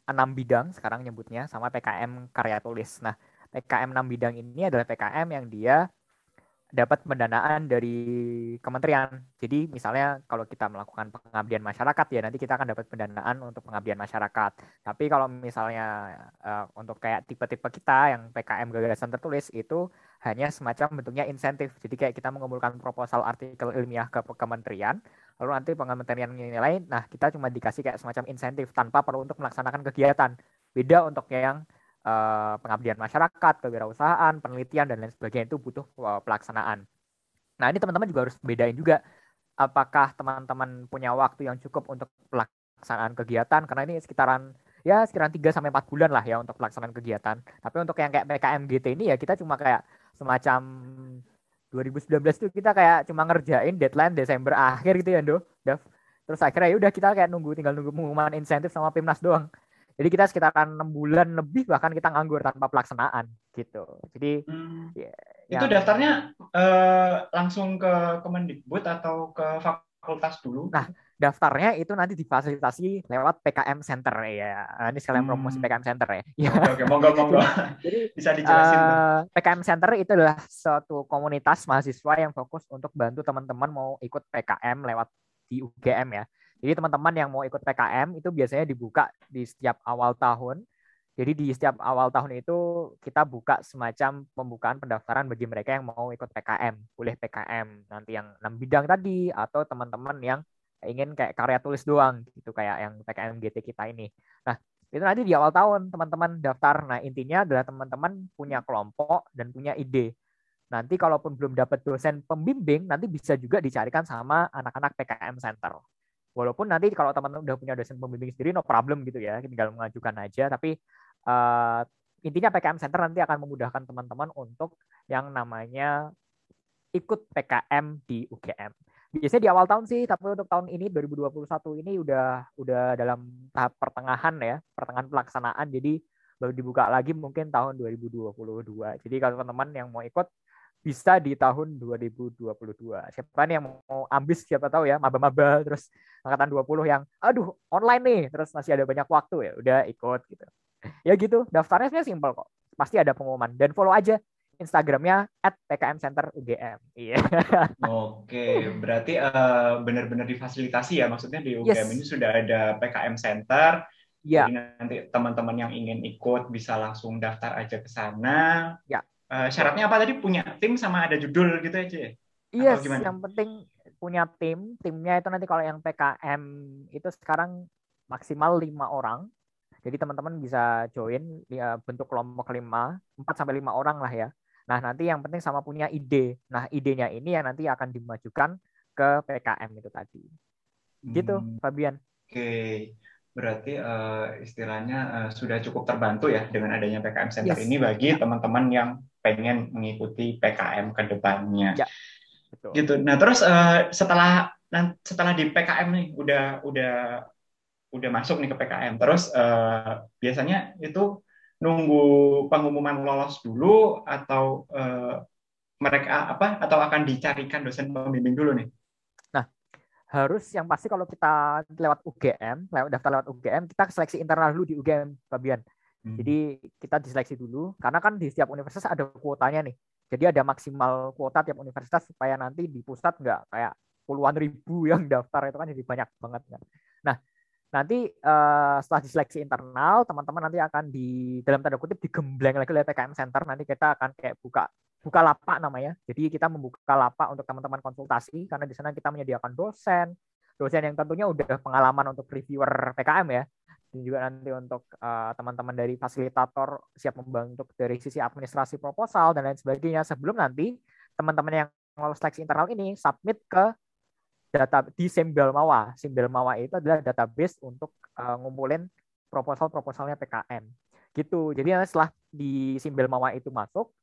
6 bidang sekarang nyebutnya sama PKM karya tulis. Nah, PKM 6 bidang ini adalah PKM yang dia dapat pendanaan dari kementerian. Jadi misalnya kalau kita melakukan pengabdian masyarakat ya nanti kita akan dapat pendanaan untuk pengabdian masyarakat. Tapi kalau misalnya uh, untuk kayak tipe-tipe kita yang PKM gagasan tertulis itu hanya semacam bentuknya insentif. Jadi kayak kita mengumpulkan proposal artikel ilmiah ke kementerian, lalu nanti kementerian menilai, nah kita cuma dikasih kayak semacam insentif tanpa perlu untuk melaksanakan kegiatan. Beda untuk yang uh, pengabdian masyarakat, kewirausahaan, penelitian dan lain sebagainya itu butuh uh, pelaksanaan. Nah, ini teman-teman juga harus bedain juga apakah teman-teman punya waktu yang cukup untuk pelaksanaan kegiatan karena ini sekitaran ya sekitaran 3 sampai 4 bulan lah ya untuk pelaksanaan kegiatan. Tapi untuk yang kayak PKM GT ini ya kita cuma kayak semacam 2019 itu kita kayak cuma ngerjain deadline Desember akhir gitu ya, Do. Terus akhirnya ya udah kita kayak nunggu tinggal nunggu pengumuman insentif sama Pimnas doang. Jadi kita sekitaran enam bulan lebih bahkan kita nganggur tanpa pelaksanaan gitu. Jadi hmm. ya, itu yang... daftarnya uh, langsung ke Kemendikbud atau ke fakultas dulu? Nah, daftarnya itu nanti difasilitasi lewat PKM Center ya. Nah, ini sekalian hmm. promosi PKM Center ya. Oke, oke, monggo [LAUGHS] monggo. Jadi bisa dijelasin. Uh, PKM Center itu adalah suatu komunitas mahasiswa yang fokus untuk bantu teman-teman mau ikut PKM lewat di UGM ya. Jadi teman-teman yang mau ikut PKM itu biasanya dibuka di setiap awal tahun. Jadi di setiap awal tahun itu kita buka semacam pembukaan pendaftaran bagi mereka yang mau ikut PKM. Boleh PKM nanti yang enam bidang tadi atau teman-teman yang ingin kayak karya tulis doang gitu kayak yang PKM GT kita ini. Nah, itu nanti di awal tahun teman-teman daftar. Nah, intinya adalah teman-teman punya kelompok dan punya ide. Nanti kalaupun belum dapat dosen pembimbing, nanti bisa juga dicarikan sama anak-anak PKM Center. Walaupun nanti kalau teman-teman udah punya dosen pembimbing sendiri, no problem gitu ya, tinggal mengajukan aja. Tapi uh, intinya PKM Center nanti akan memudahkan teman-teman untuk yang namanya ikut PKM di UGM biasanya di awal tahun sih tapi untuk tahun ini 2021 ini udah udah dalam tahap pertengahan ya pertengahan pelaksanaan. Jadi baru dibuka lagi mungkin tahun 2022 jadi kalau teman-teman yang mau ikut bisa di tahun 2022 siapa nih yang mau ambis siapa tahu ya maba-maba terus angkatan 20 yang aduh online nih terus masih ada banyak waktu ya udah ikut gitu. Ya gitu daftarnya sih simpel kok. Pasti ada pengumuman. Dan follow aja Instagramnya at PKM Center UGM. Iya. [LAUGHS] Oke, berarti uh, benar-benar difasilitasi ya, maksudnya di UGM yes. ini sudah ada PKM Center. Ya. Jadi nanti teman-teman yang ingin ikut bisa langsung daftar aja ke sana. Ya. Uh, syaratnya apa tadi? Punya tim sama ada judul gitu aja ya? Iya, yes, yang penting punya tim. Timnya itu nanti kalau yang PKM itu sekarang maksimal lima orang. Jadi teman-teman bisa join ya, bentuk kelompok lima, empat sampai lima orang lah ya Nah, nanti yang penting sama punya ide. Nah, idenya ini yang nanti akan dimajukan ke PKM itu tadi. Gitu, hmm. Fabian. Oke. Berarti uh, istilahnya uh, sudah cukup terbantu ya dengan adanya PKM Center yes. ini bagi teman-teman yang pengen mengikuti PKM ke depannya. Ya. Betul. Gitu. Nah, terus uh, setelah setelah di PKM nih udah udah udah masuk nih ke PKM. Terus uh, biasanya itu nunggu pengumuman lolos dulu atau uh, mereka apa atau akan dicarikan dosen pembimbing dulu nih? Nah, harus yang pasti kalau kita lewat UGM, lewat daftar lewat UGM, kita seleksi internal dulu di UGM, Fabian. Hmm. Jadi kita diseleksi dulu karena kan di setiap universitas ada kuotanya nih. Jadi ada maksimal kuota tiap universitas supaya nanti di pusat nggak kayak puluhan ribu yang [LAUGHS] daftar itu kan jadi banyak banget kan. Nah, nanti uh, setelah diseleksi internal teman-teman nanti akan di dalam tanda kutip digembleng lagi oleh PKM Center. Nanti kita akan kayak buka buka lapak namanya. Jadi kita membuka lapak untuk teman-teman konsultasi karena di sana kita menyediakan dosen. Dosen yang tentunya udah pengalaman untuk reviewer PKM ya. Dan juga nanti untuk uh, teman-teman dari fasilitator siap membantu dari sisi administrasi proposal dan lain sebagainya. Sebelum nanti teman-teman yang lolos seleksi internal ini submit ke data di Simbel Mawa. Simbel Mawa itu adalah database untuk uh, ngumpulin proposal-proposalnya PKM. Gitu. Jadi setelah di Simbel Mawa itu masuk,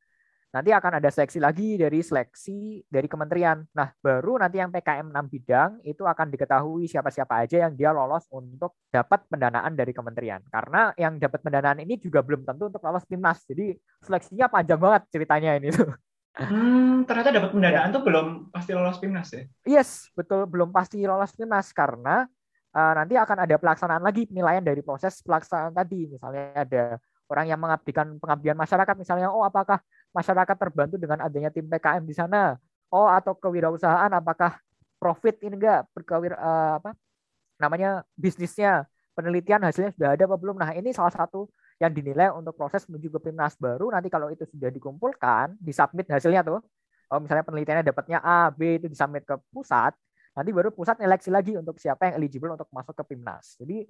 nanti akan ada seleksi lagi dari seleksi dari kementerian. Nah, baru nanti yang PKM 6 bidang itu akan diketahui siapa-siapa aja yang dia lolos untuk dapat pendanaan dari kementerian. Karena yang dapat pendanaan ini juga belum tentu untuk lolos timnas. Jadi seleksinya panjang banget ceritanya ini tuh. Hmm, ternyata dapat pendanaan ya. tuh belum pasti lolos timnas ya? Yes, betul belum pasti lolos timnas karena uh, nanti akan ada pelaksanaan lagi penilaian dari proses pelaksanaan tadi. Misalnya ada orang yang mengabdikan pengabdian masyarakat, misalnya oh apakah masyarakat terbantu dengan adanya tim PKM di sana? Oh atau kewirausahaan apakah profit ini enggak berkewir uh, apa namanya bisnisnya penelitian hasilnya sudah ada apa belum? Nah ini salah satu yang dinilai untuk proses menuju ke PIMNAS baru nanti kalau itu sudah dikumpulkan disubmit hasilnya tuh. Oh misalnya penelitiannya dapatnya A B itu disubmit ke pusat nanti baru pusat seleksi lagi untuk siapa yang eligible untuk masuk ke PIMNAS jadi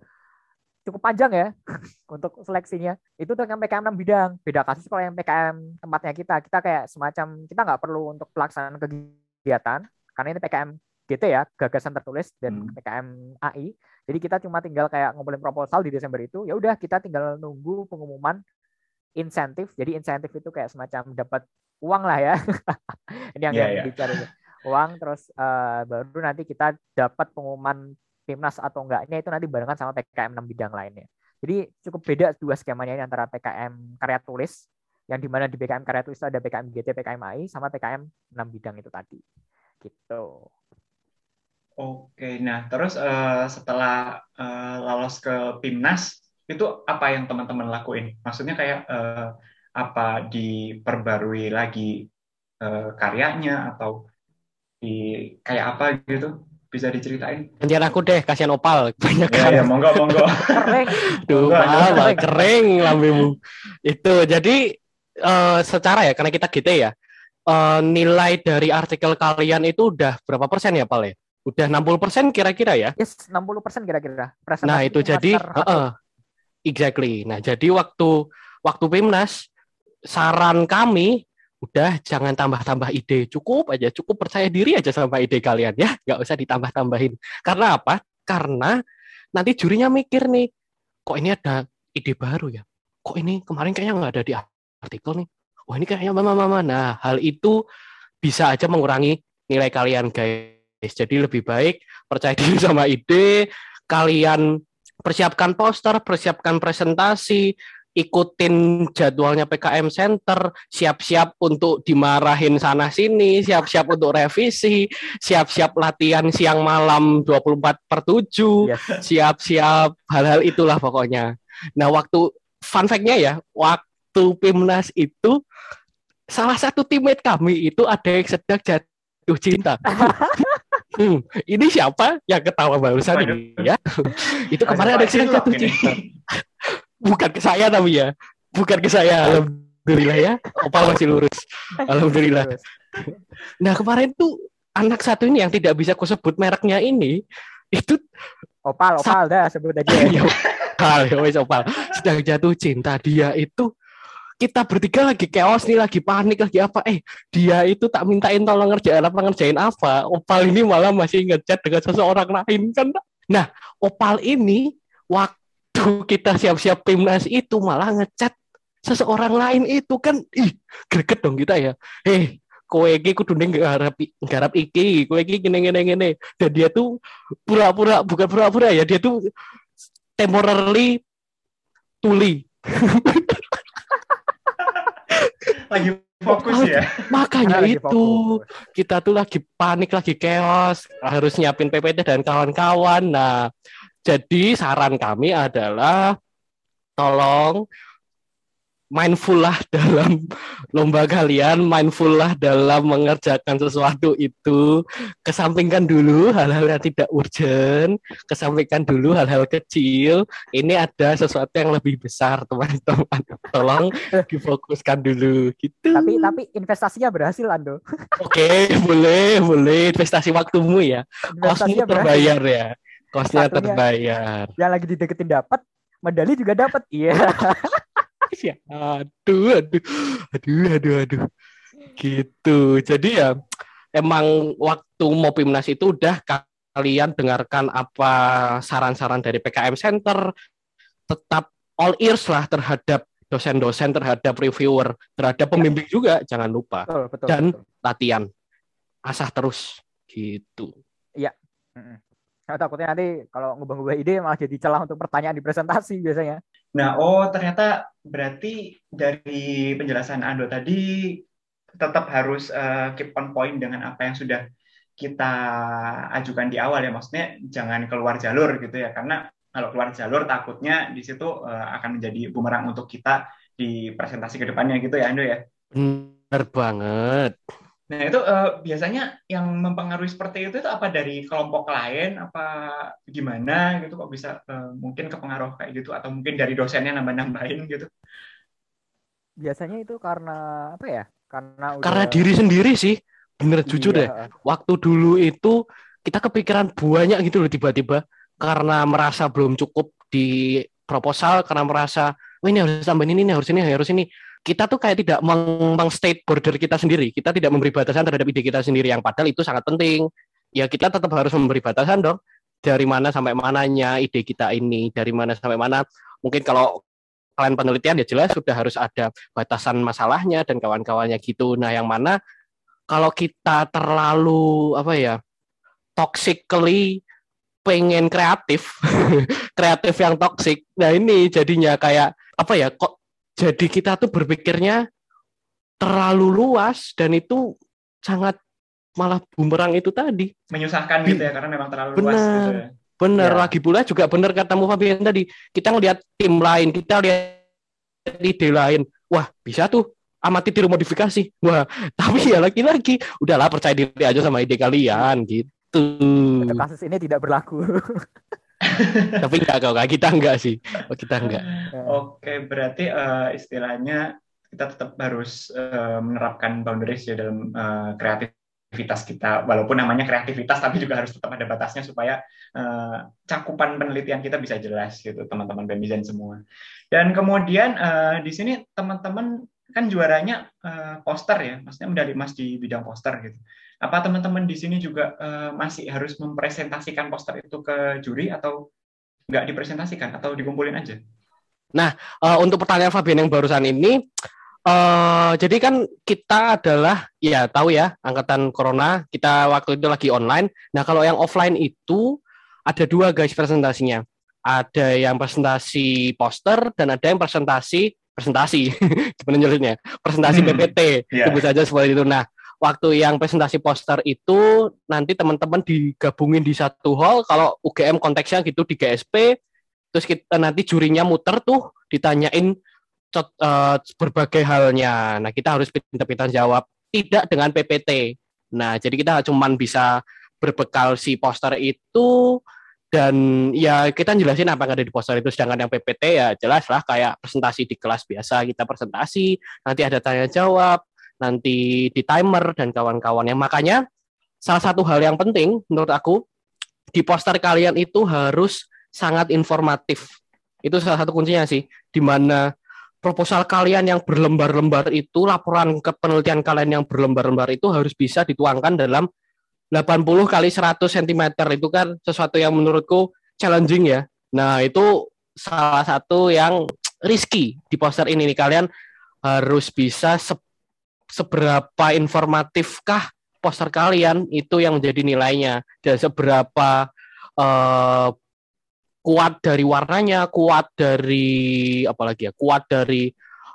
cukup panjang ya [LAUGHS] untuk seleksinya. Itu dengan PKM 6 bidang. Beda kasus kalau yang PKM tempatnya kita. Kita kayak semacam kita nggak perlu untuk pelaksanaan kegiatan karena ini PKM GT ya gagasan tertulis dan hmm. PKM AI jadi kita cuma tinggal kayak ngumpulin proposal di Desember itu, ya udah kita tinggal nunggu pengumuman insentif. Jadi insentif itu kayak semacam dapat uang lah ya. [LAUGHS] Ini yang yeah, yeah. dicari uang terus uh, baru nanti kita dapat pengumuman timnas atau enggaknya itu nanti barengan sama PKM 6 bidang lainnya. Jadi cukup beda dua skemanya ini antara PKM karya tulis yang di mana di PKM karya tulis ada PKM GT, PKM AI sama PKM 6 bidang itu tadi. Gitu. Oke, nah terus uh, setelah uh, lolos ke PIMNAS, itu apa yang teman-teman lakuin? Maksudnya kayak uh, apa diperbarui lagi uh, karyanya atau di kayak apa gitu? Bisa diceritain? Gantian aku deh, kasihan opal [LAUGHS] banyak ya. Ya, monggo, monggo. [LAUGHS] kering. Duh, apa, kering lambemu. Itu jadi uh, secara ya, karena kita gitu ya, uh, nilai dari artikel kalian itu udah berapa persen ya, Pal ya? Udah 60% kira-kira ya. Yes, 60% kira-kira. Nah, itu jadi satu. heeh. exactly. Nah, jadi waktu waktu Pimnas saran kami udah jangan tambah-tambah ide, cukup aja, cukup percaya diri aja sama ide kalian ya, nggak usah ditambah-tambahin. Karena apa? Karena nanti jurinya mikir nih, kok ini ada ide baru ya? Kok ini kemarin kayaknya nggak ada di artikel nih? Wah ini kayaknya mama mama. Nah, hal itu bisa aja mengurangi nilai kalian guys. Jadi lebih baik percaya diri [LAUGHS] sama ide, kalian persiapkan poster, persiapkan presentasi, ikutin jadwalnya PKM Center, siap-siap untuk dimarahin sana sini, siap-siap untuk revisi, siap-siap latihan siang malam 24 per 7, Yes. siap-siap hal-hal itulah pokoknya. Nah, waktu fun fact-nya ya, waktu Pimnas itu salah satu teammate kami itu ada yang sedang jatuh cinta. [LAUGHS] Hmm, ini siapa yang ketawa barusan ini ya? itu kemarin ada yang jatuh Ini. cinta. Bukan ke saya tapi ya. Bukan ke saya. Alhamdulillah ya. Opal masih lurus. Alhamdulillah. Nah, kemarin tuh anak satu ini yang tidak bisa aku sebut mereknya ini itu Opal, opal dah sebut aja. [LAUGHS] ya opal, ya wes opal. Sedang jatuh cinta dia itu kita bertiga lagi chaos nih, lagi panik, lagi apa? Eh, dia itu tak mintain tolong ngerjain apa, ngerjain apa. Opal ini malah masih ngechat dengan seseorang lain kan. Nah, Opal ini waktu kita siap-siap timnas itu malah ngechat seseorang lain itu kan ih greget dong kita ya. Eh, kowe iki kudu ning nggarap nggarap iki, kowe iki ngene ngene ngene. Dan dia tuh pura-pura bukan pura-pura ya, dia tuh temporarily tuli. [LAUGHS] Lagi fokus ya. Makanya Lagi itu fokus. kita tuh lagi panik, lagi chaos, harus nyiapin PPT dan kawan-kawan. Nah, jadi saran kami adalah tolong mindful lah dalam [LAUGHS] lomba kalian, mindful lah dalam mengerjakan sesuatu itu. Kesampingkan dulu hal-hal yang tidak urgent, kesampingkan dulu hal-hal kecil. Ini ada sesuatu yang lebih besar, teman-teman. [LAUGHS] Tolong difokuskan dulu gitu. Tapi tapi investasinya berhasil Ando. [LAUGHS] Oke, boleh, boleh. Investasi waktumu ya. Kosmu berhasil. terbayar ya. Kosnya Satunya- terbayar. Yang lagi dideketin dapat, medali juga dapat. Iya. Ya, aduh, aduh, aduh, aduh, aduh. Gitu. Jadi ya, emang waktu mau Pimnas itu udah kalian dengarkan apa saran-saran dari PKM Center, tetap all ears lah terhadap dosen-dosen, terhadap reviewer, terhadap pembimbing juga, jangan lupa. Betul, betul. Dan betul. latihan. Asah terus. Gitu. Mm-mm. Nah, takutnya nanti kalau ngubah-ngubah ide malah jadi celah untuk pertanyaan di presentasi biasanya. Nah, oh ternyata berarti dari penjelasan Ando tadi tetap harus eh, keep on point dengan apa yang sudah kita ajukan di awal ya. Maksudnya jangan keluar jalur gitu ya. Karena kalau keluar jalur takutnya di situ eh, akan menjadi bumerang untuk kita di presentasi ke depannya gitu ya Ando ya. Bener banget. Nah, itu eh, biasanya yang mempengaruhi seperti itu itu apa dari kelompok lain apa gimana gitu kok bisa eh, mungkin kepengaruh kayak gitu atau mungkin dari dosennya nambah-nambahin gitu. Biasanya itu karena apa ya? Karena udah Karena diri sendiri sih. Bener jujur deh. Iya. Waktu dulu itu kita kepikiran banyak gitu loh tiba-tiba. Karena merasa belum cukup di proposal, karena merasa, wah ini harus tambahin ini, ini harus ini, harus ini. Kita tuh kayak tidak meng, state border kita sendiri. Kita tidak memberi batasan terhadap ide kita sendiri. Yang padahal itu sangat penting. Ya kita tetap harus memberi batasan dong. Dari mana sampai mananya ide kita ini. Dari mana sampai mana. Mungkin kalau kalian penelitian ya jelas sudah harus ada batasan masalahnya dan kawan-kawannya gitu. Nah yang mana kalau kita terlalu apa ya toxically pengen kreatif [LAUGHS] kreatif yang toxic nah ini jadinya kayak apa ya kok jadi kita tuh berpikirnya terlalu luas dan itu sangat malah bumerang itu tadi menyusahkan gitu ya karena memang terlalu luas Benar. gitu ya. bener Ya. lagi pula juga bener katamu Fabian tadi kita ngelihat tim lain kita lihat ide lain wah bisa tuh amati tiru modifikasi wah [LAUGHS] tapi ya lagi-lagi udahlah percaya diri aja sama ide kalian gitu kasus ini tidak berlaku. [LAUGHS] tapi enggak kok Kak. kita enggak sih Oh, kita enggak Oke, berarti eh, istilahnya kita tetap harus eh, menerapkan boundaries ya dalam kreatif kreativitas kita. Walaupun namanya kreativitas, tapi juga harus tetap ada batasnya supaya uh, cakupan penelitian kita bisa jelas gitu, teman-teman BEM semua. Dan kemudian uh, di sini teman-teman kan juaranya uh, poster ya, maksudnya medali emas di bidang poster gitu. Apa teman-teman di sini juga uh, masih harus mempresentasikan poster itu ke juri atau nggak dipresentasikan atau dikumpulin aja? Nah, uh, untuk pertanyaan Fabian yang barusan ini, uh, jadi kan kita adalah ya tahu ya angkatan corona, kita waktu itu lagi online. Nah, kalau yang offline itu ada dua guys presentasinya. Ada yang presentasi poster dan ada yang presentasi presentasi [LAUGHS] gimana nyebutnya presentasi hmm. PPT yeah. sebut saja seperti itu nah waktu yang presentasi poster itu nanti teman-teman digabungin di satu hall kalau UGM konteksnya gitu di GSP terus kita nanti jurinya muter tuh ditanyain uh, berbagai halnya. Nah kita harus pintar-pintar jawab. Tidak dengan PPT nah jadi kita cuma bisa berbekal si poster itu dan ya kita jelasin apa yang ada di poster itu. Sedangkan yang PPT ya jelas lah kayak presentasi di kelas biasa kita presentasi. Nanti ada tanya jawab nanti di timer dan kawan-kawannya. Makanya salah satu hal yang penting menurut aku di poster kalian itu harus sangat informatif. Itu salah satu kuncinya sih di mana proposal kalian yang berlembar-lembar itu laporan ke penelitian kalian yang berlembar-lembar itu harus bisa dituangkan dalam 80 kali 100 cm itu kan sesuatu yang menurutku challenging ya. Nah, itu salah satu yang risky di poster ini. Nih kalian harus bisa se seberapa informatifkah poster kalian itu yang menjadi nilainya? Dan seberapa uh, kuat dari warnanya, kuat dari apalagi ya, kuat dari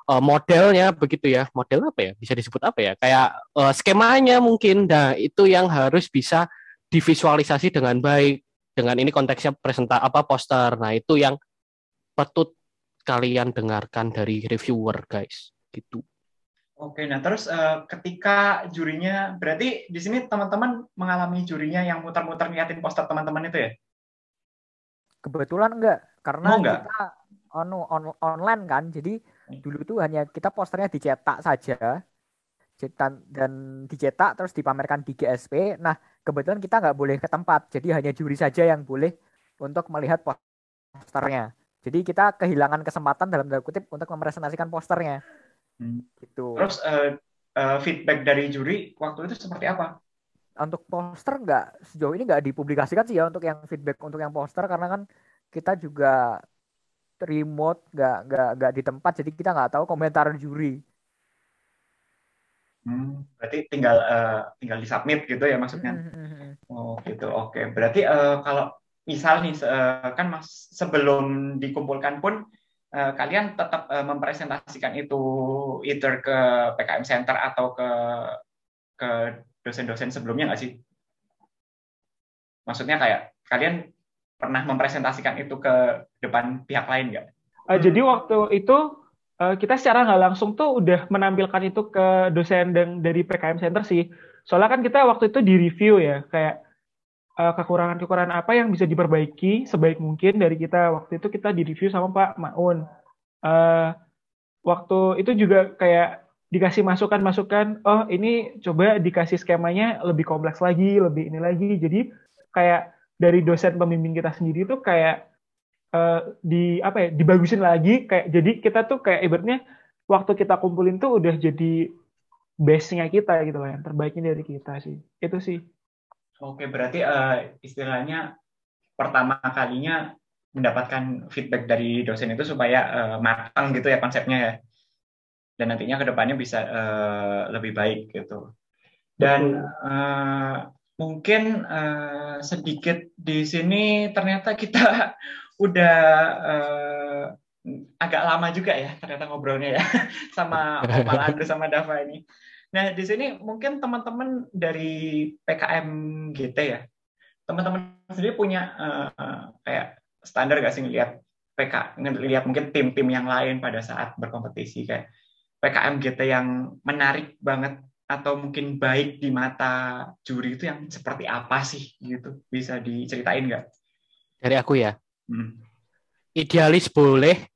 uh, modelnya begitu ya. Model apa ya? Bisa disebut apa ya? Kayak uh, skemanya mungkin. Nah itu yang harus bisa divisualisasi dengan baik. Dengan ini konteksnya presenta apa poster. Nah itu yang patut kalian dengarkan dari reviewer guys. Gitu. Oke, nah terus uh, ketika jurinya, berarti di sini teman-teman mengalami jurinya yang muter-muter niatin poster teman-teman itu ya? Kebetulan enggak, karena oh, enggak. kita on, on, online kan, jadi dulu itu hanya kita posternya dicetak saja dan dicetak terus dipamerkan di GSP. Nah, kebetulan kita nggak boleh ke tempat, jadi hanya juri saja yang boleh untuk melihat posternya. Jadi kita kehilangan kesempatan dalam tanda kutip untuk mempresentasikan posternya. Hmm. Gitu. Terus uh, uh, feedback dari juri waktu itu seperti apa? Untuk poster nggak sejauh ini nggak dipublikasikan sih ya untuk yang feedback untuk yang poster karena kan kita juga remote nggak nggak nggak di tempat jadi kita nggak tahu komentar juri hmm, berarti tinggal uh, tinggal disubmit gitu ya maksudnya hmm, hmm, hmm. oh gitu oke okay. berarti uh, kalau misal nih uh, kan mas sebelum dikumpulkan pun uh, kalian tetap uh, mempresentasikan itu either ke PKM Center atau ke ke dosen-dosen sebelumnya nggak sih maksudnya kayak kalian pernah mempresentasikan itu ke depan pihak lain nggak? Uh, jadi waktu itu uh, kita secara nggak langsung tuh udah menampilkan itu ke dosen dan dari PKM Center sih. Soalnya kan kita waktu itu di review ya, kayak uh, kekurangan-kekurangan apa yang bisa diperbaiki sebaik mungkin dari kita. Waktu itu kita di review sama Pak Maun. Uh, waktu itu juga kayak dikasih masukan-masukan, oh ini coba dikasih skemanya lebih kompleks lagi, lebih ini lagi. Jadi kayak dari dosen pembimbing kita sendiri tuh kayak uh, di apa ya dibagusin lagi kayak jadi kita tuh kayak ibaratnya waktu kita kumpulin tuh udah jadi base-nya kita gitu loh yang terbaiknya dari kita sih. Itu sih. Oke berarti uh, istilahnya pertama kalinya mendapatkan feedback dari dosen itu supaya uh, matang gitu ya konsepnya ya dan nantinya ke depannya bisa uh, lebih baik gitu. Dan uh, mungkin uh, sedikit di sini ternyata kita [LAUGHS] udah uh, agak lama juga ya ternyata ngobrolnya ya [LAUGHS] sama Opal [LAUGHS] Andrew sama Dava ini. Nah di sini mungkin teman-teman dari PKM GT ya, teman-teman sendiri punya uh, kayak standar gak sih ngelihat PK ngelihat mungkin tim-tim yang lain pada saat berkompetisi? Kayak PKM GT yang menarik banget atau mungkin baik di mata juri itu yang seperti apa sih gitu bisa diceritain nggak dari aku ya hmm. idealis boleh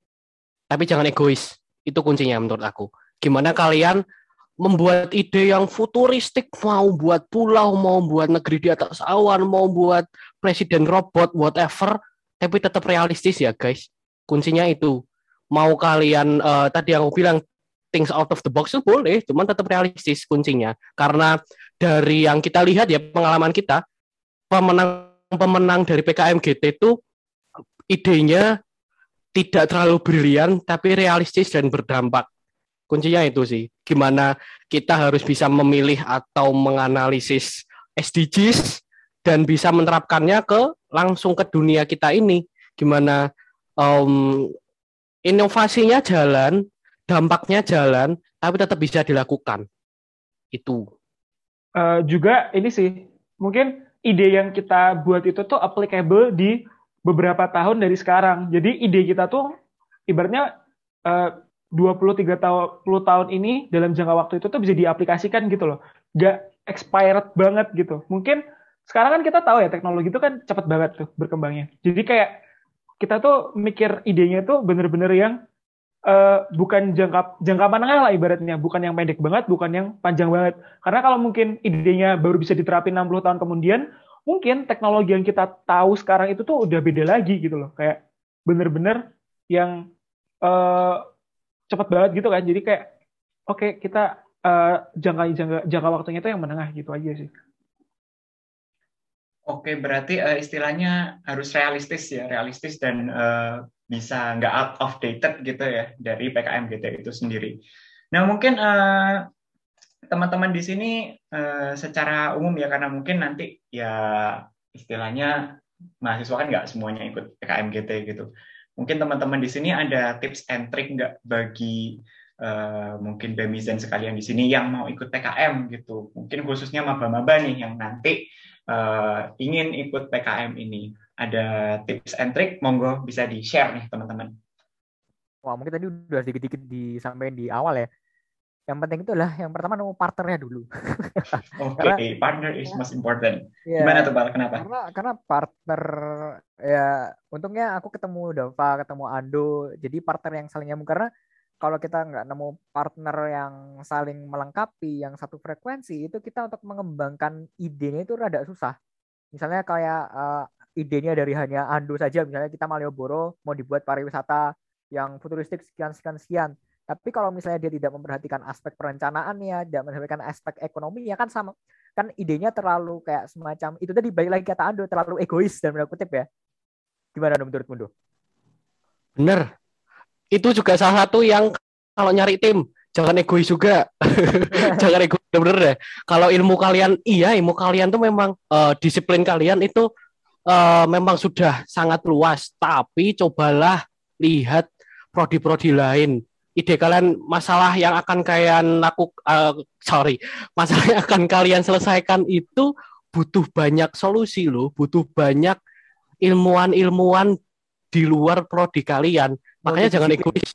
tapi jangan egois itu kuncinya menurut aku gimana kalian membuat ide yang futuristik, mau buat pulau, mau buat negeri di atas awan, mau buat presiden robot, whatever, tapi tetap realistis ya guys. Kuncinya itu. Mau kalian uh, tadi yang aku bilang things out of the box itu boleh, cuman tetap realistis kuncinya. Karena dari yang kita lihat ya pengalaman kita, pemenang-pemenang dari PKM GT itu idenya tidak terlalu brilian tapi realistis dan berdampak kuncinya itu sih gimana kita harus bisa memilih atau menganalisis SDGs dan bisa menerapkannya ke langsung ke dunia kita ini gimana um, inovasinya jalan dampaknya jalan tapi tetap bisa dilakukan itu uh, juga ini sih mungkin ide yang kita buat itu tuh applicable di beberapa tahun dari sekarang jadi ide kita tuh ibaratnya uh, 23 tahun 10 tahun ini dalam jangka waktu itu tuh bisa diaplikasikan gitu loh. Gak expired banget gitu. Mungkin sekarang kan kita tahu ya teknologi itu kan cepat banget tuh berkembangnya. Jadi kayak kita tuh mikir idenya tuh bener-bener yang uh, bukan jangka jangka menengah lah ibaratnya, bukan yang pendek banget, bukan yang panjang banget. Karena kalau mungkin idenya baru bisa diterapin 60 tahun kemudian, mungkin teknologi yang kita tahu sekarang itu tuh udah beda lagi gitu loh. Kayak bener-bener yang uh, cepat banget gitu kan jadi kayak oke okay, kita uh, jangka jangka jangka waktunya itu yang menengah gitu aja sih Oke, berarti uh, istilahnya harus realistis ya, realistis dan uh, bisa nggak out of dated gitu ya dari PKM GT itu sendiri. Nah mungkin uh, teman-teman di sini uh, secara umum ya karena mungkin nanti ya istilahnya mahasiswa kan nggak semuanya ikut PKM GT gitu. Mungkin teman-teman di sini ada tips and trick nggak bagi uh, mungkin Bemizen sekalian di sini yang mau ikut PKM gitu. Mungkin khususnya maba-maba nih yang nanti uh, ingin ikut PKM ini. Ada tips and trick, monggo bisa di-share nih teman-teman. Wah, mungkin tadi udah sedikit-sedikit disampaikan di awal ya yang penting itu adalah yang pertama nemu partnernya dulu. [LAUGHS] Oke, okay, partner is most important. Ya, Gimana tuh, Pak? Kenapa? Karena karena partner ya untungnya aku ketemu Dava, ketemu Ando, jadi partner yang saling nyambung karena kalau kita nggak nemu partner yang saling melengkapi, yang satu frekuensi, itu kita untuk mengembangkan idenya itu rada susah. Misalnya kayak uh, idenya dari hanya Ando saja, misalnya kita Malioboro mau dibuat pariwisata yang futuristik sekian sekian sekian tapi kalau misalnya dia tidak memperhatikan aspek perencanaannya, tidak memperhatikan aspek ekonomi, ya kan sama. Kan idenya terlalu kayak semacam itu tadi balik lagi kata Ando terlalu egois dan kutip ya. Gimana menurut Mundo? Bener. Itu juga salah satu yang kalau nyari tim jangan egois juga. [LAUGHS] jangan egois bener deh. Kalau ilmu kalian iya, ilmu kalian tuh memang uh, disiplin kalian itu uh, memang sudah sangat luas, tapi cobalah lihat prodi-prodi lain ide kalian masalah yang akan kalian laku uh, sorry masalah yang akan kalian selesaikan itu butuh banyak solusi loh butuh banyak ilmuwan-ilmuwan di luar prodi kalian makanya jangan egois.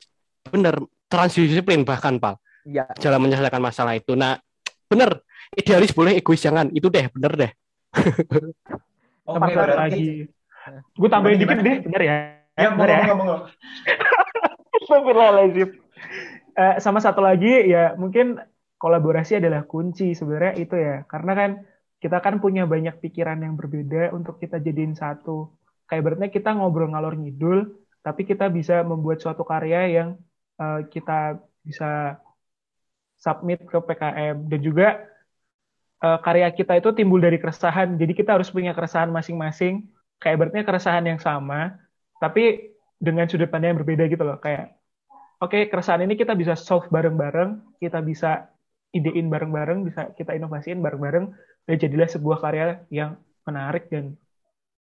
Bener transdisiplin bahkan pak. Ya. dalam menyelesaikan masalah itu. Nah bener idealis boleh egois jangan. Itu deh bener deh. [LAUGHS] Oh, lagi. Gue tambahin dikit deh. Bener ya? Ya, bener ya? [LAUGHS] Astagfirullahaladzim. Uh, sama satu lagi ya mungkin kolaborasi adalah kunci sebenarnya itu ya. Karena kan kita kan punya banyak pikiran yang berbeda untuk kita jadiin satu. Kayak berarti kita ngobrol ngalor ngidul tapi kita bisa membuat suatu karya yang uh, kita bisa submit ke PKM dan juga uh, karya kita itu timbul dari keresahan. Jadi kita harus punya keresahan masing-masing. Kayak berarti keresahan yang sama tapi dengan sudut pandang yang berbeda gitu loh. Kayak oke okay, keresahan ini kita bisa solve bareng-bareng, kita bisa idein bareng-bareng, bisa kita inovasiin bareng-bareng, dan jadilah sebuah karya yang menarik dan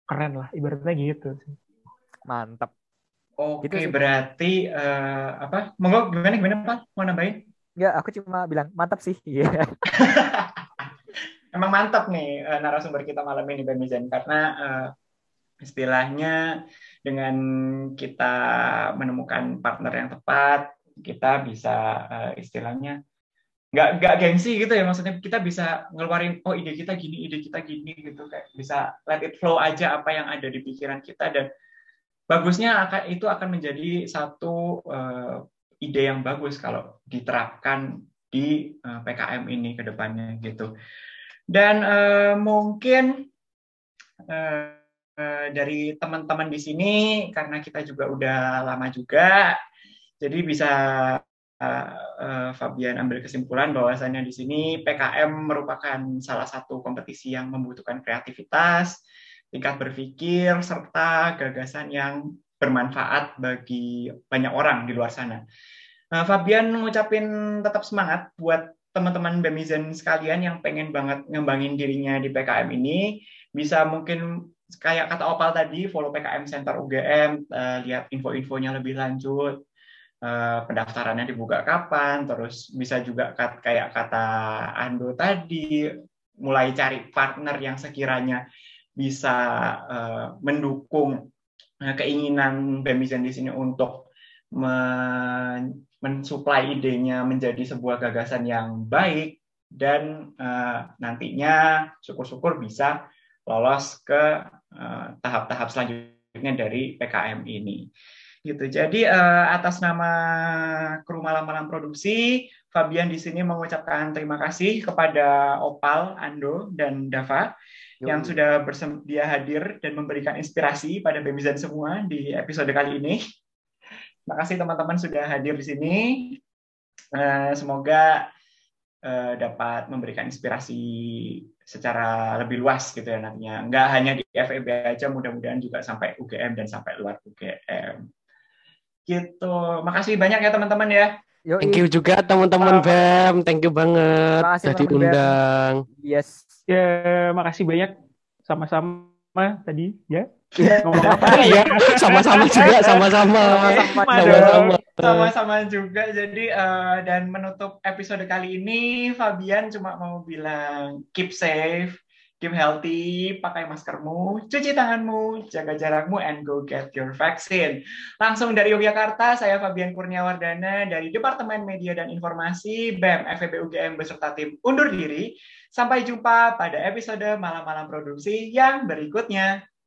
keren lah, ibaratnya gitu. Mantap. Oke, gitu berarti uh, apa? Monggo gimana gimana Pak? Mau nambahin? Ya, aku cuma bilang mantap sih. Iya. Yeah. [LAUGHS] Emang mantap nih uh, narasumber kita malam ini Bang Mizan karena uh, istilahnya dengan kita menemukan partner yang tepat kita bisa uh, istilahnya nggak nggak gengsi gitu ya maksudnya kita bisa ngeluarin oh ide kita gini ide kita gini gitu kayak bisa let it flow aja apa yang ada di pikiran kita dan bagusnya itu akan menjadi satu uh, ide yang bagus kalau diterapkan di uh, PKM ini ke depannya gitu. Dan uh, mungkin dari teman-teman di sini karena kita juga udah lama juga, jadi bisa uh, Fabian ambil kesimpulan bahwasannya di sini PKM merupakan salah satu kompetisi yang membutuhkan kreativitas, tingkat berpikir serta gagasan yang bermanfaat bagi banyak orang di luar sana. Nah, Fabian ngucapin tetap semangat buat teman-teman Bemizen sekalian yang pengen banget ngembangin dirinya di PKM ini. Bisa mungkin kayak kata Opal tadi, follow PKM Center UGM, eh, lihat info-infonya lebih lanjut, uh, pendaftarannya dibuka kapan, terus bisa juga kayak kata Ando tadi, mulai cari partner yang sekiranya bisa uh, mendukung uh, keinginan Bemizen di sini untuk men mensuplai idenya menjadi sebuah gagasan yang baik dan uh, nantinya syukur-syukur bisa lolos ke tahap-tahap uh, selanjutnya dari PKM ini. Gitu. Jadi uh, atas nama kru malam-malam produksi, Fabian di sini mengucapkan terima kasih kepada Opal, Ando, dan Dava yang sudah bersedia hadir dan memberikan inspirasi pada Bemizan semua di episode kali ini. Terima kasih teman-teman sudah hadir di sini. Eh, semoga eh, dapat memberikan inspirasi secara lebih luas gitu ya nantinya. Enggak hanya di FEB aja, mudah-mudahan juga sampai UGM dan sampai luar UGM. Gitu. Makasih banyak ya teman-teman ya. Yoi. Thank you juga teman-teman BEM. Thank you banget sudah diundang. Yes. Ya, makasih banyak sama-sama tadi ya. Ya, [LAUGHS] ya. Sama-sama juga, sama-sama. Sama-sama. Sama-sama juga. Jadi uh, dan menutup episode kali ini Fabian cuma mau bilang keep safe, keep healthy, pakai maskermu, cuci tanganmu, jaga jarakmu, and go get your vaccine. Langsung dari Yogyakarta, saya Fabian Kurniawardana dari Departemen Media dan Informasi BEM FEB UGM beserta tim undur diri. Sampai jumpa pada episode malam-malam produksi yang berikutnya.